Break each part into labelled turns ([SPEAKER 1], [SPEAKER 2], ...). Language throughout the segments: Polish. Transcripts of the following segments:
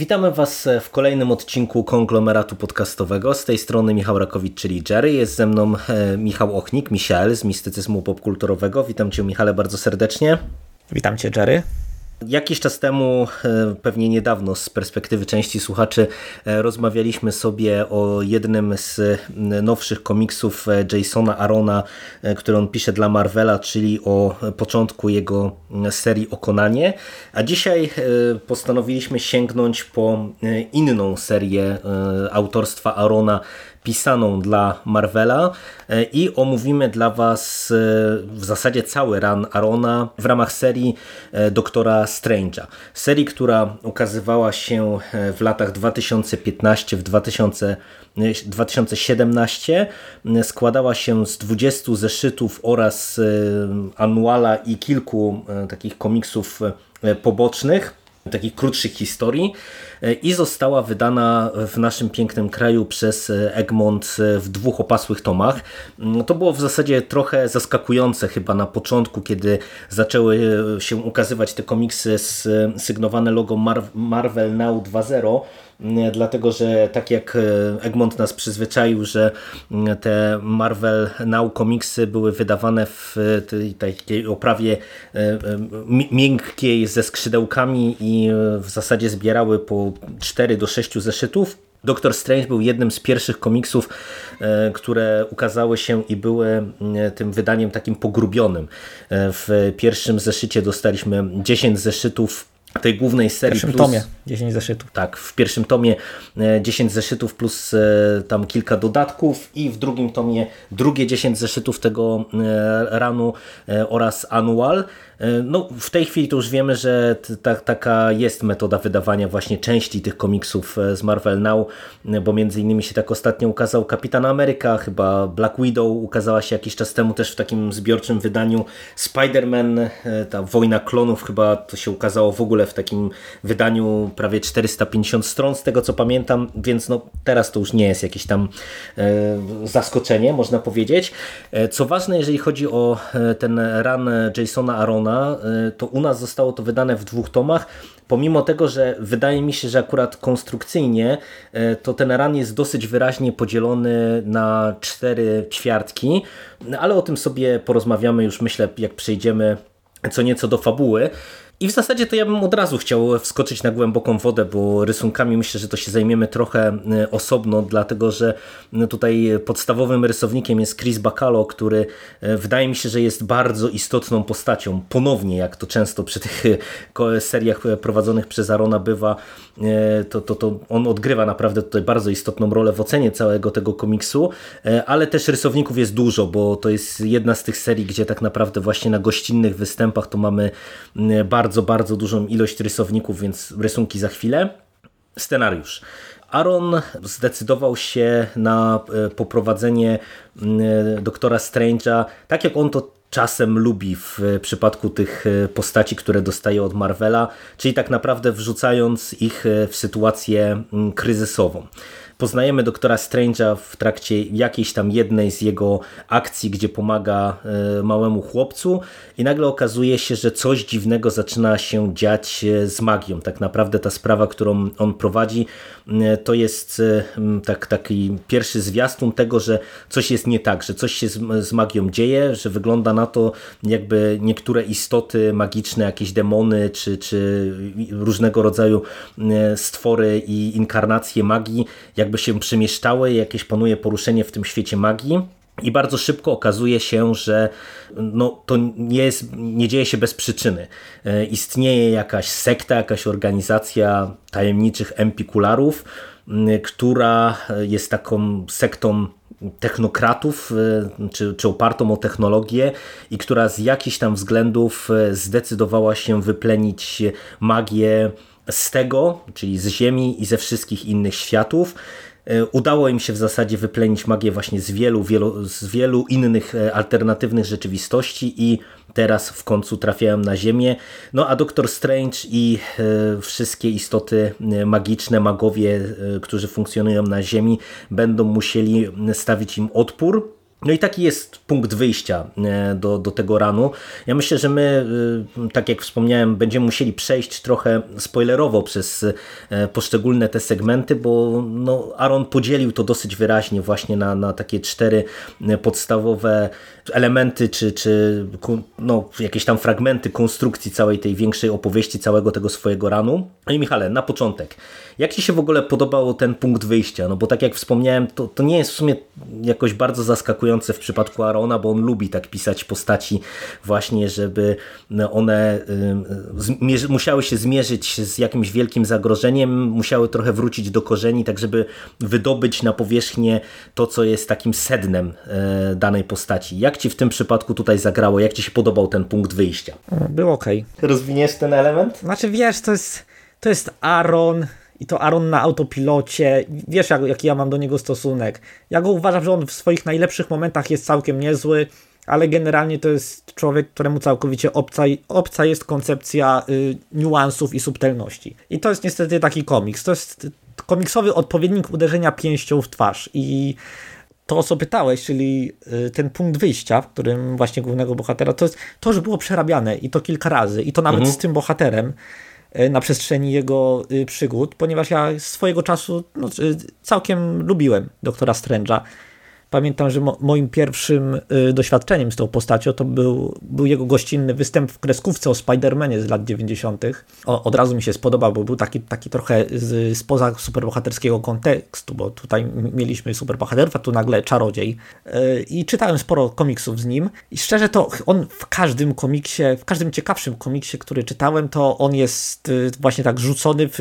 [SPEAKER 1] Witamy Was w kolejnym odcinku konglomeratu podcastowego. Z tej strony Michał Rakowicz, czyli Jerry. Jest ze mną e, Michał Ochnik, Michael z Mistycyzmu Popkulturowego. Witam Cię, Michale, bardzo serdecznie.
[SPEAKER 2] Witam Cię, Jerry.
[SPEAKER 1] Jakiś czas temu, e, pewnie niedawno z perspektywy części słuchaczy, e, rozmawialiśmy sobie o jednym z nowszych komiksów Jasona Arona, który on pisze dla Marvela, czyli o początku jego serii o Konanie. A dzisiaj postanowiliśmy sięgnąć po inną serię autorstwa Arona, pisaną dla Marvela i omówimy dla Was w zasadzie cały run Arona w ramach serii Doktora Strange'a. Serii, która ukazywała się w latach 2015 w 2000 2017 składała się z 20 zeszytów oraz anuala i kilku takich komiksów pobocznych takich krótszych historii i została wydana w naszym pięknym kraju przez Egmont w dwóch opasłych tomach. To było w zasadzie trochę zaskakujące chyba na początku, kiedy zaczęły się ukazywać te komiksy sygnowane logo Marvel Now 2.0 dlatego że tak jak Egmont nas przyzwyczaił, że te Marvel Now komiksy były wydawane w tej takiej oprawie miękkiej ze skrzydełkami i w zasadzie zbierały po 4 do 6 zeszytów. Doctor Strange był jednym z pierwszych komiksów, które ukazały się i były tym wydaniem takim pogrubionym. W pierwszym zeszycie dostaliśmy 10 zeszytów tej głównej serii.
[SPEAKER 2] W pierwszym
[SPEAKER 1] plus,
[SPEAKER 2] tomie 10 zeszytów.
[SPEAKER 1] Tak, w pierwszym tomie 10 zeszytów plus tam kilka dodatków i w drugim tomie drugie 10 zeszytów tego ranu oraz anual. No, w tej chwili to już wiemy, że ta, taka jest metoda wydawania właśnie części tych komiksów z Marvel Now, bo między innymi się tak ostatnio ukazał Kapitan Ameryka, chyba Black Widow ukazała się jakiś czas temu też w takim zbiorczym wydaniu Spider-Man, ta Wojna Klonów chyba to się ukazało w ogóle w takim wydaniu prawie 450 stron z tego co pamiętam, więc no teraz to już nie jest jakieś tam e, zaskoczenie, można powiedzieć. E, co ważne, jeżeli chodzi o ten run Jasona Arona, to u nas zostało to wydane w dwóch tomach, pomimo tego, że wydaje mi się, że akurat konstrukcyjnie to ten run jest dosyć wyraźnie podzielony na cztery ćwiartki, ale o tym sobie porozmawiamy już myślę, jak przejdziemy co nieco do fabuły. I w zasadzie to ja bym od razu chciał wskoczyć na głęboką wodę, bo rysunkami myślę, że to się zajmiemy trochę osobno, dlatego że tutaj podstawowym rysownikiem jest Chris Bacalo, który wydaje mi się, że jest bardzo istotną postacią. Ponownie, jak to często przy tych seriach prowadzonych przez Arona bywa, to, to, to on odgrywa naprawdę tutaj bardzo istotną rolę w ocenie całego tego komiksu, ale też rysowników jest dużo, bo to jest jedna z tych serii, gdzie tak naprawdę właśnie na gościnnych występach to mamy bardzo bardzo, bardzo dużą ilość rysowników, więc rysunki za chwilę. Scenariusz. Aaron zdecydował się na poprowadzenie doktora Strange'a tak jak on to czasem lubi w przypadku tych postaci, które dostaje od Marvela, czyli tak naprawdę wrzucając ich w sytuację kryzysową. Poznajemy doktora Strange'a w trakcie jakiejś tam jednej z jego akcji, gdzie pomaga małemu chłopcu i nagle okazuje się, że coś dziwnego zaczyna się dziać z magią. Tak naprawdę ta sprawa, którą on prowadzi, to jest tak, taki pierwszy zwiastun tego, że coś jest nie tak, że coś się z, z magią dzieje, że wygląda na to, jakby niektóre istoty magiczne, jakieś demony, czy, czy różnego rodzaju stwory i inkarnacje magii, jakby się przemieszczały, jakieś panuje poruszenie w tym świecie magii. I bardzo szybko okazuje się, że no, to nie, jest, nie dzieje się bez przyczyny. Istnieje jakaś sekta, jakaś organizacja tajemniczych empikularów, która jest taką sektą technokratów, czy, czy opartą o technologię i która z jakichś tam względów zdecydowała się wyplenić magię z tego, czyli z Ziemi i ze wszystkich innych światów udało im się w zasadzie wyplenić magię właśnie z wielu, wielu, z wielu innych alternatywnych rzeczywistości i teraz w końcu trafiają na Ziemię. No a Doktor Strange i e, wszystkie istoty e, magiczne, magowie, e, którzy funkcjonują na Ziemi, będą musieli stawić im odpór no i taki jest punkt wyjścia e, do, do tego ranu. Ja myślę, że my, e, tak jak wspomniałem, będziemy musieli przejść trochę spoilerowo przez e, poszczególne te segmenty, bo no, Aaron podzielił to dosyć wyraźnie właśnie na, na takie cztery podstawowe elementy, czy, czy no, jakieś tam fragmenty konstrukcji całej tej większej opowieści, całego tego swojego ranu. No i Michale, na początek, jak Ci się w ogóle podobał ten punkt wyjścia? No bo tak jak wspomniałem, to, to nie jest w sumie jakoś bardzo zaskakujące w przypadku Arona, bo on lubi tak pisać postaci właśnie, żeby one musiały się zmierzyć z jakimś wielkim zagrożeniem, musiały trochę wrócić do korzeni, tak żeby wydobyć na powierzchnię to, co jest takim sednem e, danej postaci. Jak Ci w tym przypadku tutaj zagrało? Jak Ci się podobał ten punkt wyjścia?
[SPEAKER 2] Był ok.
[SPEAKER 1] Rozwiniesz ten element?
[SPEAKER 2] Znaczy wiesz, to jest, to jest Aaron i to Aaron na autopilocie. Wiesz, jak, jaki ja mam do niego stosunek. Ja go uważam, że on w swoich najlepszych momentach jest całkiem niezły, ale generalnie to jest człowiek, któremu całkowicie obca, obca jest koncepcja y, niuansów i subtelności. I to jest niestety taki komiks. To jest komiksowy odpowiednik uderzenia pięścią w twarz. I to, o co pytałeś, czyli y, ten punkt wyjścia, w którym właśnie głównego bohatera, to, jest, to już było przerabiane i to kilka razy, i to nawet mhm. z tym bohaterem na przestrzeni jego y, przygód, ponieważ ja swojego czasu no, całkiem lubiłem doktora Strange'a Pamiętam, że mo moim pierwszym y, doświadczeniem z tą postacią to był, był jego gościnny występ w kreskówce o Spider-Manie z lat 90. O, od razu mi się spodobał, bo był taki, taki trochę z, spoza superbohaterskiego kontekstu, bo tutaj mieliśmy superbohaterów, a tu nagle czarodziej. Y, I czytałem sporo komiksów z nim i szczerze to on w każdym komiksie, w każdym ciekawszym komiksie, który czytałem, to on jest y, właśnie tak rzucony w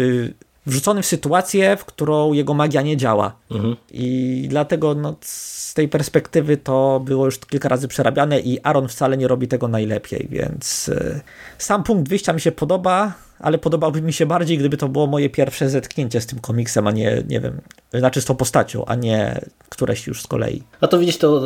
[SPEAKER 2] wrzucony w sytuację, w którą jego magia nie działa. Mhm. I dlatego no, z tej perspektywy to było już kilka razy przerabiane i Aaron wcale nie robi tego najlepiej, więc y, sam punkt wyjścia mi się podoba, ale podobałby mi się bardziej, gdyby to było moje pierwsze zetknięcie z tym komiksem, a nie, nie wiem, znaczy z tą postacią, a nie któreś już z kolei.
[SPEAKER 1] A to widzisz, to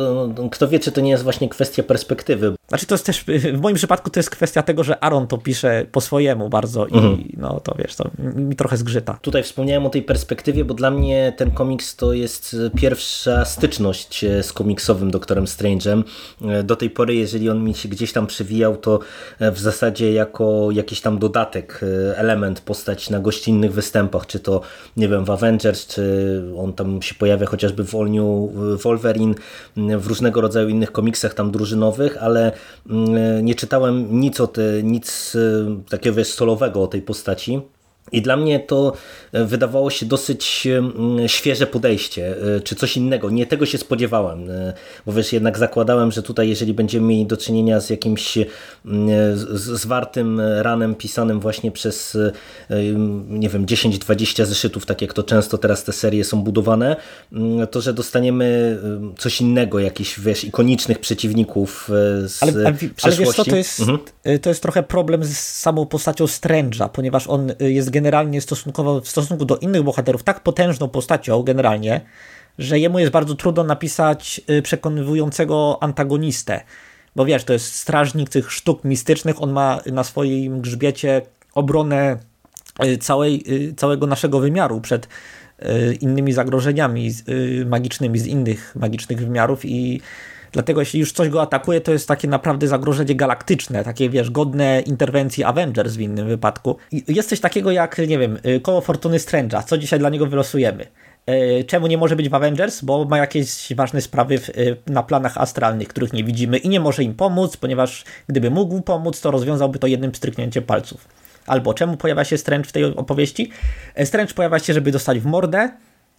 [SPEAKER 1] kto wie, czy to nie jest właśnie kwestia perspektywy.
[SPEAKER 2] Znaczy to jest też, w moim przypadku to jest kwestia tego, że Aaron to pisze po swojemu bardzo i mhm. no to wiesz, to mi trochę zgrzyta.
[SPEAKER 1] Tutaj wspomniałem o tej perspektywie, bo dla mnie ten komiks to jest pierwsza styczność z komiksowym Doktorem Strange'em. Do tej pory, jeżeli on mi się gdzieś tam przewijał, to w zasadzie jako jakiś tam dodatek, element, postać na gościnnych występach, czy to, nie wiem, w Avengers, czy on tam się pojawia chociażby w All Wolverine, w różnego rodzaju innych komiksach tam drużynowych, ale mm, nie czytałem nic o te, nic takiego wiesz, solowego o tej postaci. I dla mnie to e, wydawało się dosyć mm, świeże podejście, e, czy coś innego. Nie tego się spodziewałem, e, bo wiesz, jednak zakładałem, że tutaj jeżeli będziemy mieli do czynienia z jakimś zwartym ranem pisanym właśnie przez nie wiem, 10-20 zeszytów, tak jak to często teraz te serie są budowane, mm, to, że dostaniemy coś innego, jakichś wiesz, ikonicznych przeciwników z ale, ale,
[SPEAKER 2] ale wiesz co, to jest, mhm. to jest trochę problem z samą postacią Strange'a, ponieważ on jest generalnie stosunkowo w stosunku do innych bohaterów tak potężną postacią generalnie, że jemu jest bardzo trudno napisać y, przekonywującego antagonistę. Bo wiesz, to jest strażnik tych sztuk mistycznych, on ma na swoim grzbiecie obronę y, całej, y, całego naszego wymiaru przed innymi zagrożeniami magicznymi z innych magicznych wymiarów i Dlatego jeśli już coś go atakuje, to jest takie naprawdę zagrożenie galaktyczne, takie wiesz, godne interwencji Avengers w innym wypadku. I jest coś takiego jak, nie wiem, y, koło fortuny Strange'a. Co dzisiaj dla niego wylosujemy? Y, czemu nie może być w Avengers? Bo ma jakieś ważne sprawy y, na planach astralnych, których nie widzimy i nie może im pomóc, ponieważ gdyby mógł pomóc, to rozwiązałby to jednym stryknięciem palców. Albo czemu pojawia się Strange w tej opowieści? Strange pojawia się, żeby dostać w mordę,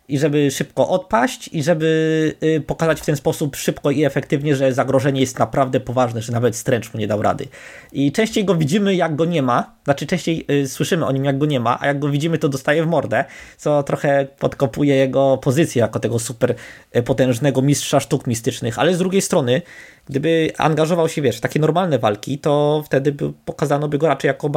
[SPEAKER 2] i żeby szybko odpaść i żeby y, pokazać w ten sposób szybko i efektywnie, że zagrożenie jest naprawdę poważne, że nawet stręcz mu nie dał rady. I częściej go widzimy, jak go nie ma, znaczy częściej y, słyszymy o nim, jak go nie ma, a jak go widzimy, to dostaje w mordę, co trochę podkopuje jego pozycję jako tego super y, potężnego mistrza sztuk mistycznych, ale z drugiej strony, gdyby angażował się, wiesz, w takie normalne walki, to wtedy by pokazano by go raczej jako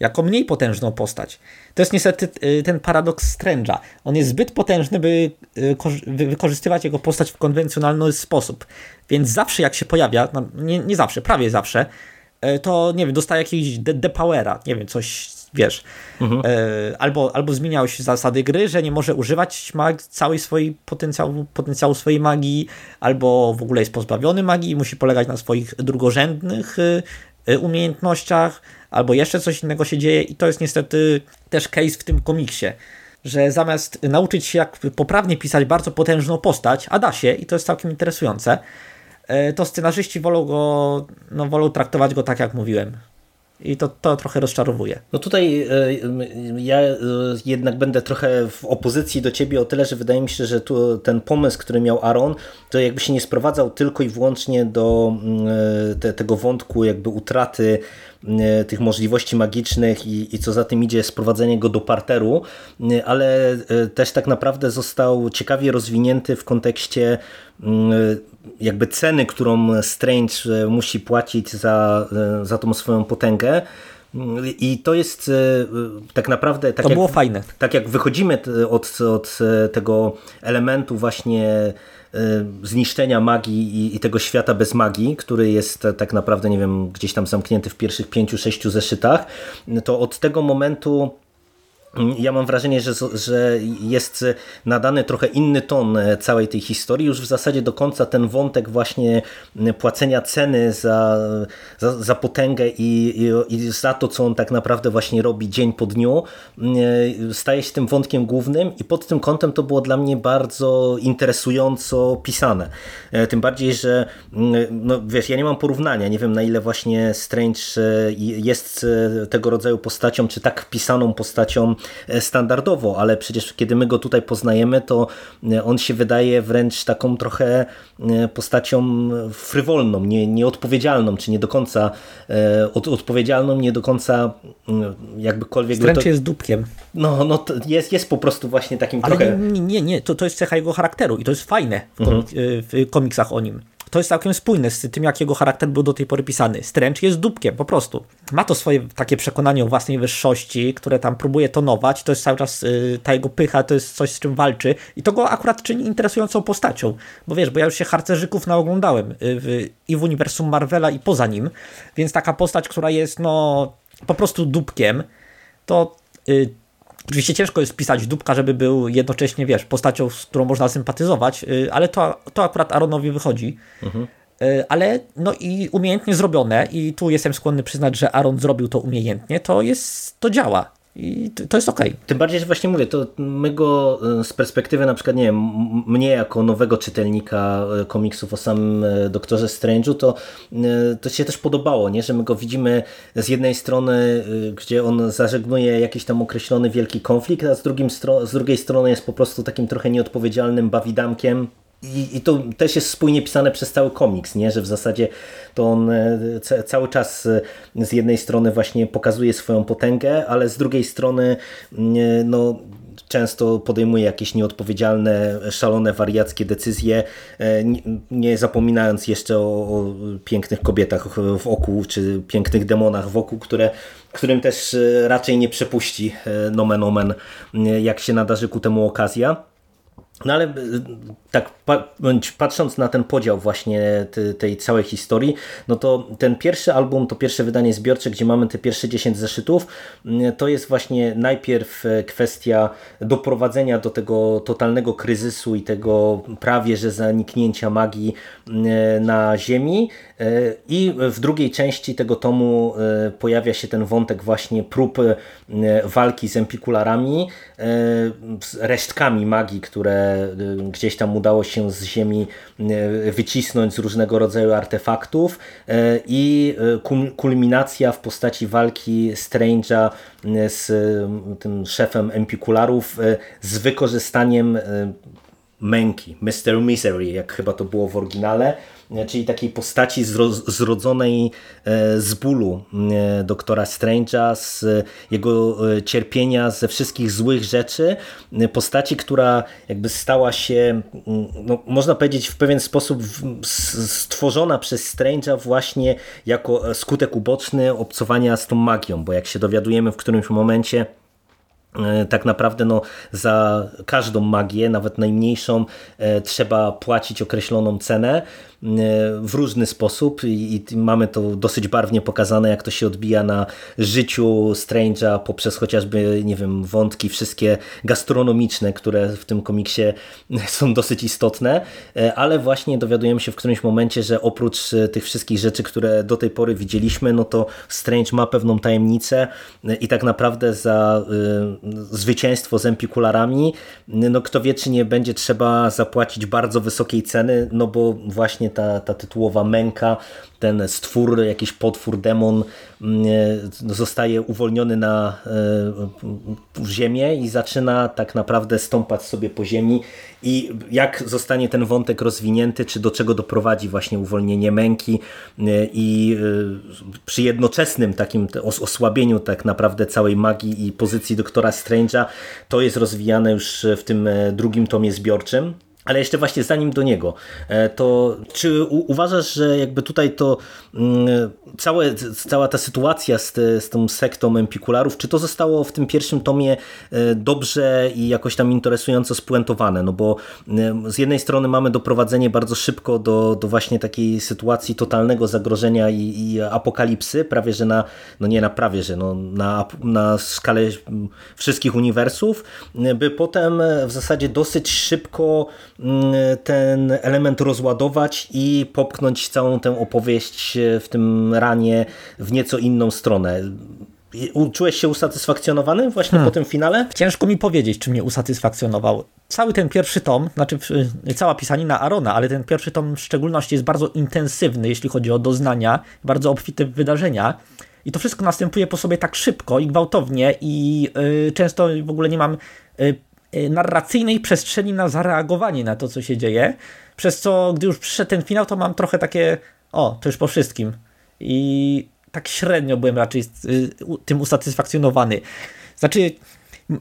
[SPEAKER 2] jako mniej potężną postać. To jest niestety y, ten paradoks Strange'a. On jest zbyt potężny, by y, wykorzystywać jego postać w konwencjonalny sposób. Więc zawsze jak się pojawia, no, nie, nie zawsze, prawie zawsze, y, to nie wiem, dostaje jakiegoś depowera, nie wiem, coś, wiesz, mhm. albo, albo zmieniały się zasady gry, że nie może używać mag całej swojej potencjału, potencjału swojej magii, albo w ogóle jest pozbawiony magii i musi polegać na swoich drugorzędnych umiejętnościach, albo jeszcze coś innego się dzieje i to jest niestety też case w tym komiksie, że zamiast nauczyć się jak poprawnie pisać bardzo potężną postać, a da się i to jest całkiem interesujące, e, to scenarzyści wolą go, no wolą traktować go tak jak mówiłem. I to, to trochę rozczarowuje.
[SPEAKER 1] No tutaj e, ja e, jednak będę trochę w opozycji do ciebie o tyle, że wydaje mi się, że tu ten pomysł, który miał Aaron, to jakby się nie sprowadzał tylko i wyłącznie do mm, te, tego wątku jakby utraty E, tych możliwości magicznych i, i co za tym idzie sprowadzenie go do parteru, e, ale e, też tak naprawdę został ciekawie rozwinięty w kontekście mm, jakby ceny, którą Strange musi płacić za, za tą swoją potęgę. I to jest tak naprawdę. Tak
[SPEAKER 2] to
[SPEAKER 1] jak,
[SPEAKER 2] było fajne.
[SPEAKER 1] Tak jak wychodzimy od, od tego elementu właśnie zniszczenia magii i, i, tego świata bez magii, który jest tak naprawdę, nie wiem, gdzieś tam zamknięty w pierwszych pięciu, sześciu zeszytach, to od tego momentu ja mam wrażenie, że, że jest nadany trochę inny ton e, całej tej historii. Już w zasadzie do końca ten wątek właśnie płacenia ceny za, za, za potęgę i, i, i, za to, co on tak naprawdę właśnie robi dzień po dniu, e, staje się tym wątkiem głównym i pod tym kątem to było dla mnie bardzo interesująco pisane. E, tym bardziej, że no wiesz, ja nie mam porównania, nie wiem na ile właśnie Strange jest tego rodzaju postacią, czy tak pisaną postacią standardowo, ale przecież kiedy my go tutaj poznajemy, to e, on się wydaje wręcz taką trochę e, postacią frywolną, nie, nieodpowiedzialną, czy nie do końca od, odpowiedzialną, nie do końca jakbykolwiek...
[SPEAKER 2] Wręcz to... jest dupkiem.
[SPEAKER 1] No, no jest, jest po prostu właśnie takim
[SPEAKER 2] ale
[SPEAKER 1] trochę...
[SPEAKER 2] Nie, nie, nie, to, to jest cecha jego charakteru i to jest fajne w, komik mhm. w komiksach o nim to jest całkiem spójne z tym, jak jego charakter był do tej pory pisany. Strange jest dupkiem, po prostu. Ma to swoje takie przekonanie o własnej wyższości, które tam próbuje tonować. To jest cały czas, yy, ta jego pycha to jest coś, z czym walczy. I to go akurat czyni interesującą postacią. Bo wiesz, bo ja już się harcerzyków naoglądałem w, i w uniwersum Marvela, i poza nim. Więc taka postać, która jest, no, po prostu dupkiem, to... Yy, Oczywiście ciężko jest pisać dupka, żeby był jednocześnie, wiesz, postacią, z którą można sympatyzować, y, ale to, to akurat Aaronowi wychodzi. Mhm. Y, ale no i umiejętnie zrobione, i tu jestem skłonny przyznać, że Aaron zrobił to umiejętnie, to jest, to działa. I to jest okej. Okay.
[SPEAKER 1] Tym bardziej, że właśnie mówię, to my go e, z perspektywy na przykład, nie wiem, mnie jako nowego czytelnika e, komiksów o samym e, Doktorze Strange'u, to, to się też podobało, nie? że my go widzimy z jednej strony, gdzie on zażegnuje jakiś tam określony wielki konflikt, a z, drugim z drugiej strony jest po prostu takim trochę nieodpowiedzialnym bawidamkiem, i, I to też jest spójnie pisane przez cały komiks, nie? że w zasadzie to on e, cały czas e, z jednej strony właśnie pokazuje swoją potęgę, ale z drugiej strony mm, e, no, często podejmuje jakieś nieodpowiedzialne, szalone, wariackie decyzje, nie zapominając jeszcze o, pięknych kobietach w oku, czy pięknych demonach w oku, które, którym też raczej nie przepuści nomen omen, jak się nadarzy ku temu okazja. No ale y, tak patrząc na ten podział właśnie tej całej historii, no to ten pierwszy album, to pierwsze wydanie zbiorcze, gdzie mamy te pierwsze 10 zeszytów, y, to jest właśnie najpierw y, kwestia doprowadzenia do tego totalnego kryzysu i tego prawie że zaniknięcia magii na Ziemi i w drugiej części tego tomu pojawia się ten wątek właśnie prób walki z empikularami, resztkami magii, które Y, gdzieś tam udało się z ziemi y, wycisnąć z różnego rodzaju artefaktów i kulminacja w postaci walki Strange'a z tym szefem Empikularów z wykorzystaniem męki, Mr. Misery, jak chyba to było w oryginale, czyli takiej postaci zrodzonej e, z bólu e, doktora Strange'a, z jego e, cierpienia, ze wszystkich złych rzeczy. Postaci, która jakby stała się, no, można powiedzieć, w pewien sposób stworzona przez Strange'a właśnie jako skutek uboczny obcowania z tą magią, bo jak się dowiadujemy w którymś momencie E, tak naprawdę no, za każdą magię, nawet najmniejszą, e, trzeba płacić określoną cenę w różny sposób i, mamy to dosyć barwnie pokazane, jak to się odbija na życiu Strange'a poprzez chociażby, nie wiem, wątki wszystkie gastronomiczne, które w tym komiksie są dosyć istotne, e, ale właśnie dowiadujemy się w którymś momencie, że oprócz e, tych wszystkich rzeczy, które do tej pory widzieliśmy, no to Strange ma pewną tajemnicę e, i tak naprawdę za zwycięstwo z Empikularami, no kto wie, czy nie będzie trzeba zapłacić bardzo wysokiej ceny, no bo właśnie ta, ta tytułowa męka, ten stwór, jakiś potwór, demon mm, e, zostaje uwolniony na e, ziemię i zaczyna tak naprawdę stąpać sobie po ziemi i jak zostanie ten wątek rozwinięty, czy do czego doprowadzi właśnie uwolnienie męki e, i przy jednoczesnym takim osłabieniu tak naprawdę całej magii i pozycji doktora Strange'a, to jest rozwijane już w tym drugim tomie zbiorczym. Ale jeszcze właśnie zanim do niego, e, to czy uważasz, że jakby tutaj to mm, całe, cała ta sytuacja z, te, z tą sektą empikularów, czy to zostało w tym pierwszym tomie e, dobrze i jakoś tam interesująco spuentowane? No bo e, z jednej strony mamy doprowadzenie bardzo szybko do, do właśnie takiej sytuacji totalnego zagrożenia i, i apokalipsy, prawie że na, no nie na prawie, że no na, na skalę wszystkich uniwersów, by potem w zasadzie dosyć szybko Mm, ten element rozładować i popchnąć całą tę opowieść e, w tym ranie w nieco inną stronę. Czułeś się usatysfakcjonowany właśnie hmm. po tym finale?
[SPEAKER 2] Ciężko mi powiedzieć, czy mnie usatysfakcjonował. Cały ten pierwszy tom, znaczy cała pisanina Arona, ale ten pierwszy tom w szczególności jest bardzo intensywny, jeśli chodzi o doznania, bardzo obfite w wydarzenia. I to wszystko następuje po sobie tak szybko i gwałtownie i yy, często w ogóle nie mam yy, Y, narracyjnej przestrzeni na zareagowanie na to, co się dzieje, przez co, gdy już przyszedł ten finał, to mam trochę takie, o, to już po wszystkim. I tak średnio byłem raczej y, tym usatysfakcjonowany. Znaczy,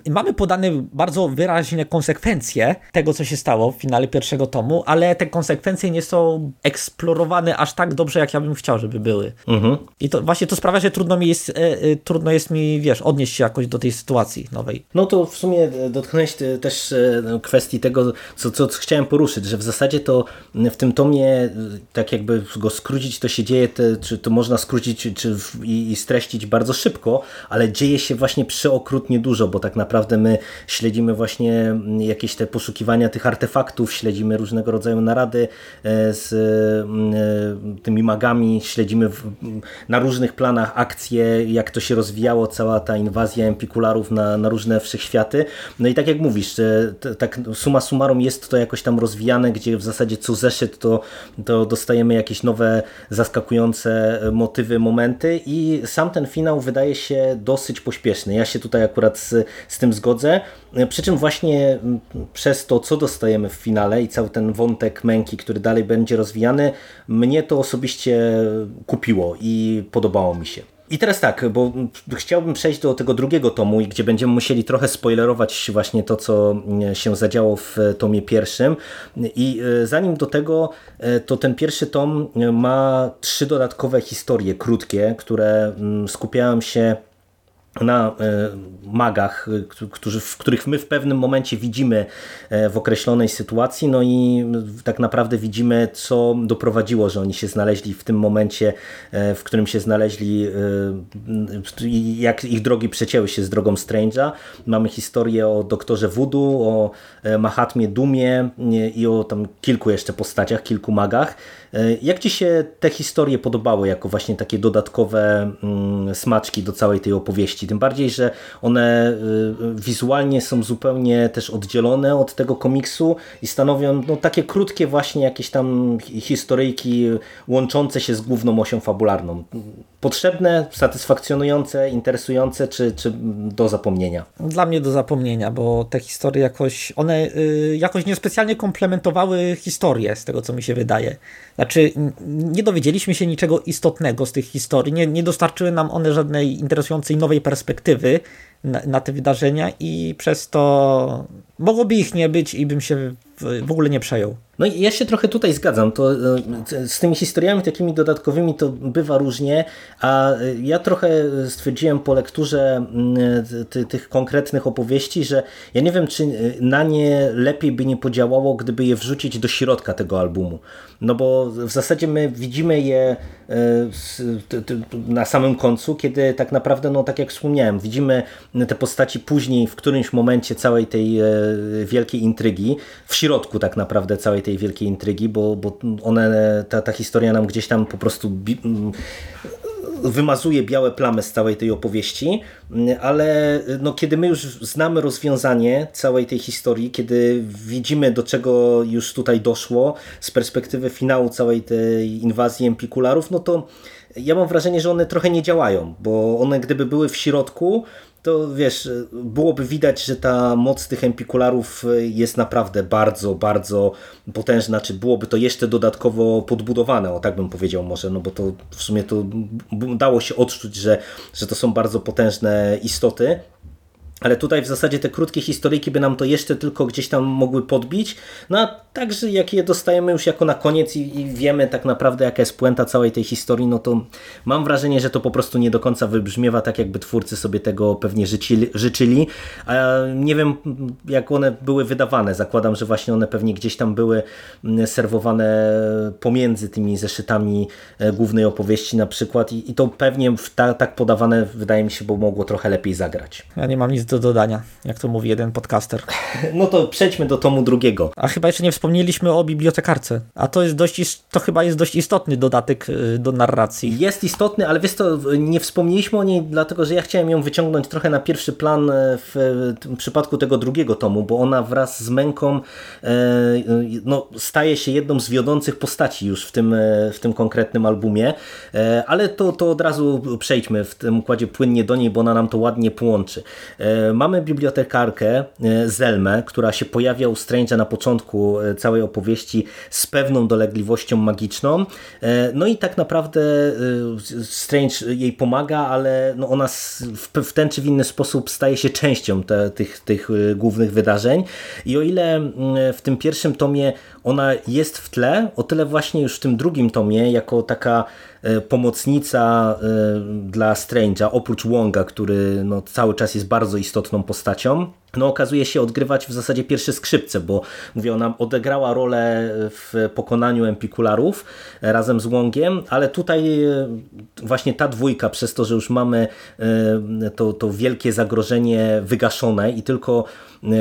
[SPEAKER 2] Mamy podane bardzo wyraźne konsekwencje tego, co się stało w finale pierwszego tomu, ale te konsekwencje nie są eksplorowane aż tak dobrze, jak ja bym chciał, żeby były. Mhm. I to właśnie to sprawia, że trudno mi jest, e, e, trudno jest mi, wiesz, odnieść się jakoś do tej sytuacji nowej.
[SPEAKER 1] No to w sumie dotknąłeś też e, kwestii tego, co, co chciałem poruszyć, że w zasadzie to w tym tomie, tak jakby go skrócić, to się dzieje, te, czy to można skrócić czy, i, i streścić bardzo szybko, ale dzieje się właśnie przeokrutnie dużo, bo tak tak naprawdę my śledzimy właśnie jakieś te poszukiwania tych artefaktów, śledzimy różnego rodzaju narady e, z e, tymi magami, śledzimy na różnych planach akcje, jak to się rozwijało, cała ta inwazja empikularów na, na różne wszechświaty. No i tak jak mówisz, tak suma summarum jest to jakoś tam rozwijane, gdzie w zasadzie co zeszyt to, to dostajemy jakieś nowe, zaskakujące motywy, momenty i sam ten finał wydaje się dosyć pośpieszny. Ja się tutaj akurat z, z tym zgodzę. Przy czym właśnie przez to, co dostajemy w finale i cały ten wątek męki, który dalej będzie rozwijany, mnie to osobiście kupiło i podobało mi się. I teraz tak, bo chciałbym przejść do tego drugiego tomu, gdzie będziemy musieli trochę spoilerować właśnie to, co się zadziało w tomie pierwszym. I e, zanim do tego, e, to ten pierwszy tom ma trzy dodatkowe historie krótkie, które skupiałem się na e, magach, e, którzy, w których my w pewnym momencie widzimy e, w określonej sytuacji, no i tak naprawdę widzimy, co doprowadziło, że oni się znaleźli w tym momencie, w którym się znaleźli jak ich drogi przecięły się z drogą Strange'a. Mamy historię o doktorze Voodoo, o Mahatmie Dumie i o tam kilku jeszcze postaciach, kilku magach Jak Ci się te historie podobały jako właśnie takie dodatkowe mm, smaczki do całej tej opowieści? Tym bardziej, że one wizualnie są zupełnie też oddzielone od tego komiksu i stanowią no, takie krótkie właśnie jakieś tam historyjki łączące się z główną osią fabularną. Potrzebne, satysfakcjonujące, interesujące, czy, czy do zapomnienia?
[SPEAKER 2] Dla mnie do zapomnienia, bo te historie jakoś, one y, jakoś niespecjalnie komplementowały historię, z tego co mi się wydaje. Znaczy, nie dowiedzieliśmy się niczego istotnego z tych historii, nie, nie dostarczyły nam one żadnej interesującej nowej perspektywy na, na te wydarzenia i przez to mogłoby ich nie być i bym się w ogóle nie przejął.
[SPEAKER 1] No ja się trochę tutaj zgadzam. To, e, z tymi historiami takimi dodatkowymi to bywa różnie, a e, ja trochę stwierdziłem po lekturze mm, tych konkretnych opowieści, że ja nie wiem, czy e, na nie lepiej by nie podziałało, gdyby je wrzucić do środka tego albumu. No bo w zasadzie my widzimy je na samym końcu, kiedy tak naprawdę, no tak jak wspomniałem, widzimy te postaci później w którymś momencie całej tej wielkiej intrygi, w środku tak naprawdę całej tej wielkiej intrygi, bo, bo one, ta, ta historia nam gdzieś tam po prostu wymazuje białe plamy z całej tej opowieści, ale no, kiedy my już znamy rozwiązanie całej tej historii, kiedy widzimy do czego już tutaj doszło z perspektywy finału całej tej inwazji Empikularów, no to ja mam wrażenie, że one trochę nie działają, bo one gdyby były w środku, to wiesz, byłoby widać, że ta moc tych empikularów jest naprawdę bardzo, bardzo potężna, czy byłoby to jeszcze dodatkowo podbudowane, o tak bym powiedział może, no bo to w sumie to dało się odczuć, że, że to są bardzo potężne istoty. Ale tutaj w zasadzie te krótkie historyjki by nam to jeszcze tylko gdzieś tam mogły podbić. No a także jak je dostajemy już jako na koniec i, i, wiemy tak naprawdę jaka jest puenta całej tej historii, no to mam wrażenie, że to po prostu nie do końca wybrzmiewa tak jakby twórcy sobie tego pewnie życzyli. życzyli. A nie wiem jak one były wydawane. Zakładam, że właśnie one pewnie gdzieś tam były mm, serwowane pomiędzy tymi zeszytami e, głównej opowieści na przykład i, i to pewnie ta, tak podawane wydaje mi się, bo mogło trochę lepiej zagrać.
[SPEAKER 2] Ja nie mam nic do dodania, jak to mówi jeden podcaster.
[SPEAKER 1] No to przejdźmy do tomu drugiego.
[SPEAKER 2] A chyba jeszcze nie wspomnieliśmy o bibliotekarce, a to jest dość, to chyba jest dość istotny dodatek y, do narracji.
[SPEAKER 1] Jest istotny, ale wiesz co, nie wspomnieliśmy o niej, dlatego że ja chciałem ją wyciągnąć trochę na pierwszy plan e, w przypadku tego drugiego tomu, bo ona wraz z Męką e, no, staje się jedną z wiodących postaci już w tym, e, w tym konkretnym albumie, ale to, to od razu przejdźmy w tym układzie płynnie do niej, bo ona nam to ładnie połączy. Mamy bibliotekarkę Zelmę, która się pojawia u Strange'a na początku całej opowieści z pewną dolegliwością magiczną. No i tak naprawdę Strange jej pomaga, ale no ona w ten czy w inny sposób staje się częścią te, tych, tych głównych wydarzeń. I o ile w tym pierwszym tomie ona jest w tle, o tyle właśnie już w tym drugim tomie, jako taka e, pomocnica e, dla Strange'a, oprócz Wonga, który no, cały czas jest bardzo istotną postacią, no okazuje się odgrywać w zasadzie pierwsze skrzypce, bo mówię, ona odegrała rolę w pokonaniu Empikularów e, razem z Wongiem, ale tutaj właśnie ta dwójka, przez to, że już mamy to, to wielkie zagrożenie wygaszone i tylko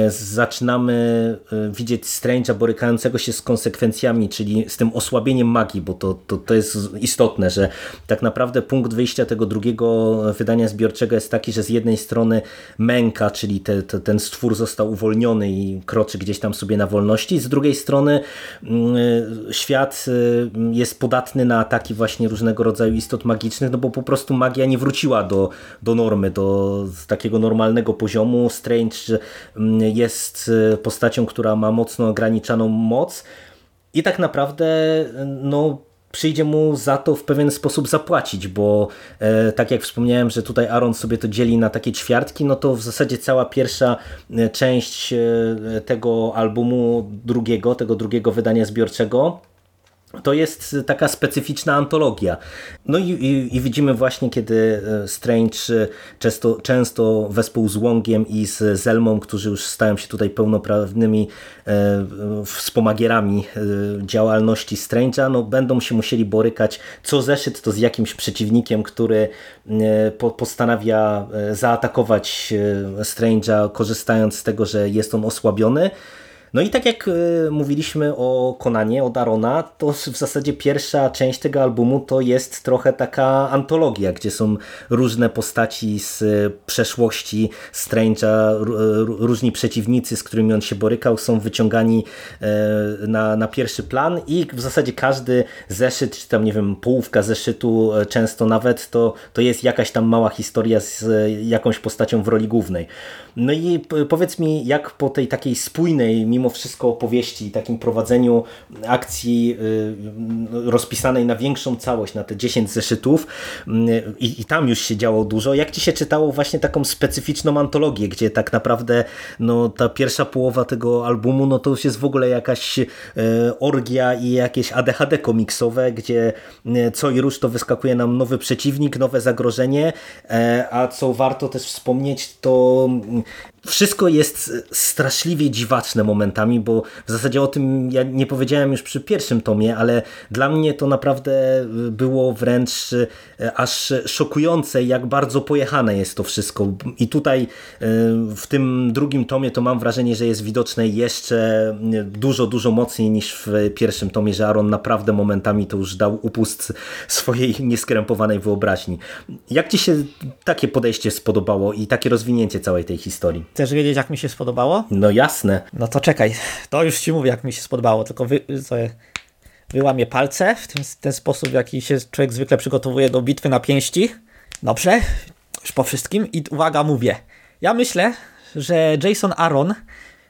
[SPEAKER 1] zaczynamy widzieć Strange'a borykającego się z konsekwencjami, czyli z tym osłabieniem magii, bo to, to, to jest istotne, że tak naprawdę punkt wyjścia tego drugiego wydania zbiorczego jest taki, że z jednej strony męka, czyli te, te, ten stwór został uwolniony i kroczy gdzieś tam sobie na wolności, z drugiej strony mm, świat y, jest podatny na ataki właśnie różnego rodzaju istot magicznych, no bo po prostu magia nie wróciła do, do normy, do takiego normalnego poziomu. Strange mm, jest y, postacią, która ma mocno ograniczoną moc, i tak naprawdę no, przyjdzie mu za to w pewien sposób zapłacić, bo e, tak jak wspomniałem, że tutaj Aaron sobie to dzieli na takie ćwiartki, no to w zasadzie cała pierwsza e, część e, tego albumu drugiego, tego drugiego wydania zbiorczego to jest taka specyficzna antologia. No i, i, i, widzimy właśnie, kiedy e, Strange e, często, często wespół z Wongiem i z Zelmą, którzy już stają się tutaj pełnoprawnymi e, wspomagierami działalności Strange'a, no będą się musieli borykać co zeszyt to z jakimś przeciwnikiem, który po, postanawia zaatakować Strange'a, korzystając z tego, że jest on osłabiony. No i tak jak mówiliśmy o Konanie, o Darona, to w zasadzie pierwsza część tego albumu to jest trochę taka antologia, gdzie są różne postaci z przeszłości Strange'a, różni przeciwnicy, z którymi on się borykał, są wyciągani na, na pierwszy plan i w zasadzie każdy zeszyt, czy tam nie wiem, połówka zeszytu często nawet, to, to jest jakaś tam mała historia z jakąś postacią w roli głównej. No i powiedz mi, jak po tej takiej spójnej, mimo wszystko opowieści, takim prowadzeniu akcji y, rozpisanej na większą całość, na te 10 zeszytów. Y, i, i tam już się działo dużo, jak ci się czytało właśnie taką specyficzną antologię, gdzie tak naprawdę no, ta pierwsza połowa tego albumu, no to już jest w ogóle jakaś y, orgia i jakieś ADHD komiksowe, gdzie co i rusz to wyskakuje nam nowy przeciwnik, nowe zagrożenie, e, a co warto też wspomnieć, to wszystko jest straszliwie dziwaczne momentami, bo w zasadzie o tym ja nie powiedziałem już przy pierwszym tomie, ale dla mnie to naprawdę było wręcz e, aż szokujące, jak bardzo pojechane jest to wszystko. I tutaj e, w tym drugim tomie to mam wrażenie, że jest widoczne jeszcze dużo, dużo mocniej niż w pierwszym tomie, że Aaron naprawdę momentami to już dał upust swojej nieskrępowanej wyobraźni. Jak Ci się takie podejście spodobało i takie rozwinięcie całej tej historii?
[SPEAKER 2] Chcesz wiedzieć, jak mi się spodobało?
[SPEAKER 1] No jasne.
[SPEAKER 2] No to czekaj, to już ci mówię, jak mi się spodobało, tylko wy, wyłamię palce w ten, ten sposób, w jaki się człowiek zwykle przygotowuje do bitwy na pięści. Dobrze, już po wszystkim i uwaga, mówię. Ja myślę, że Jason Aaron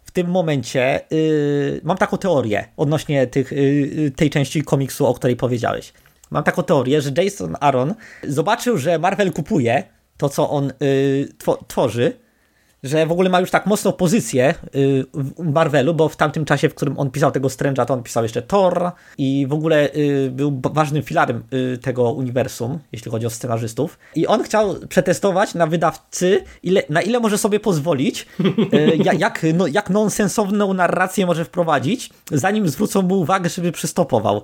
[SPEAKER 2] w tym momencie, yy, mam taką teorię odnośnie tych, yy, tej części komiksu, o której powiedziałeś. Mam taką teorię, że Jason Aaron zobaczył, że Marvel kupuje to, co on yy, tworzy że w ogóle ma już tak mocną pozycję y, w Marvelu, bo w tamtym czasie, w którym on pisał tego Strange'a, to on pisał jeszcze Thor i w ogóle y, był ważnym filarem y, tego uniwersum, jeśli chodzi o scenarzystów. I on chciał przetestować na wydawcy, ile, na ile może sobie pozwolić, jak, no, jak nonsensowną narrację może wprowadzić, zanim zwrócą mu uwagę, żeby przystopował.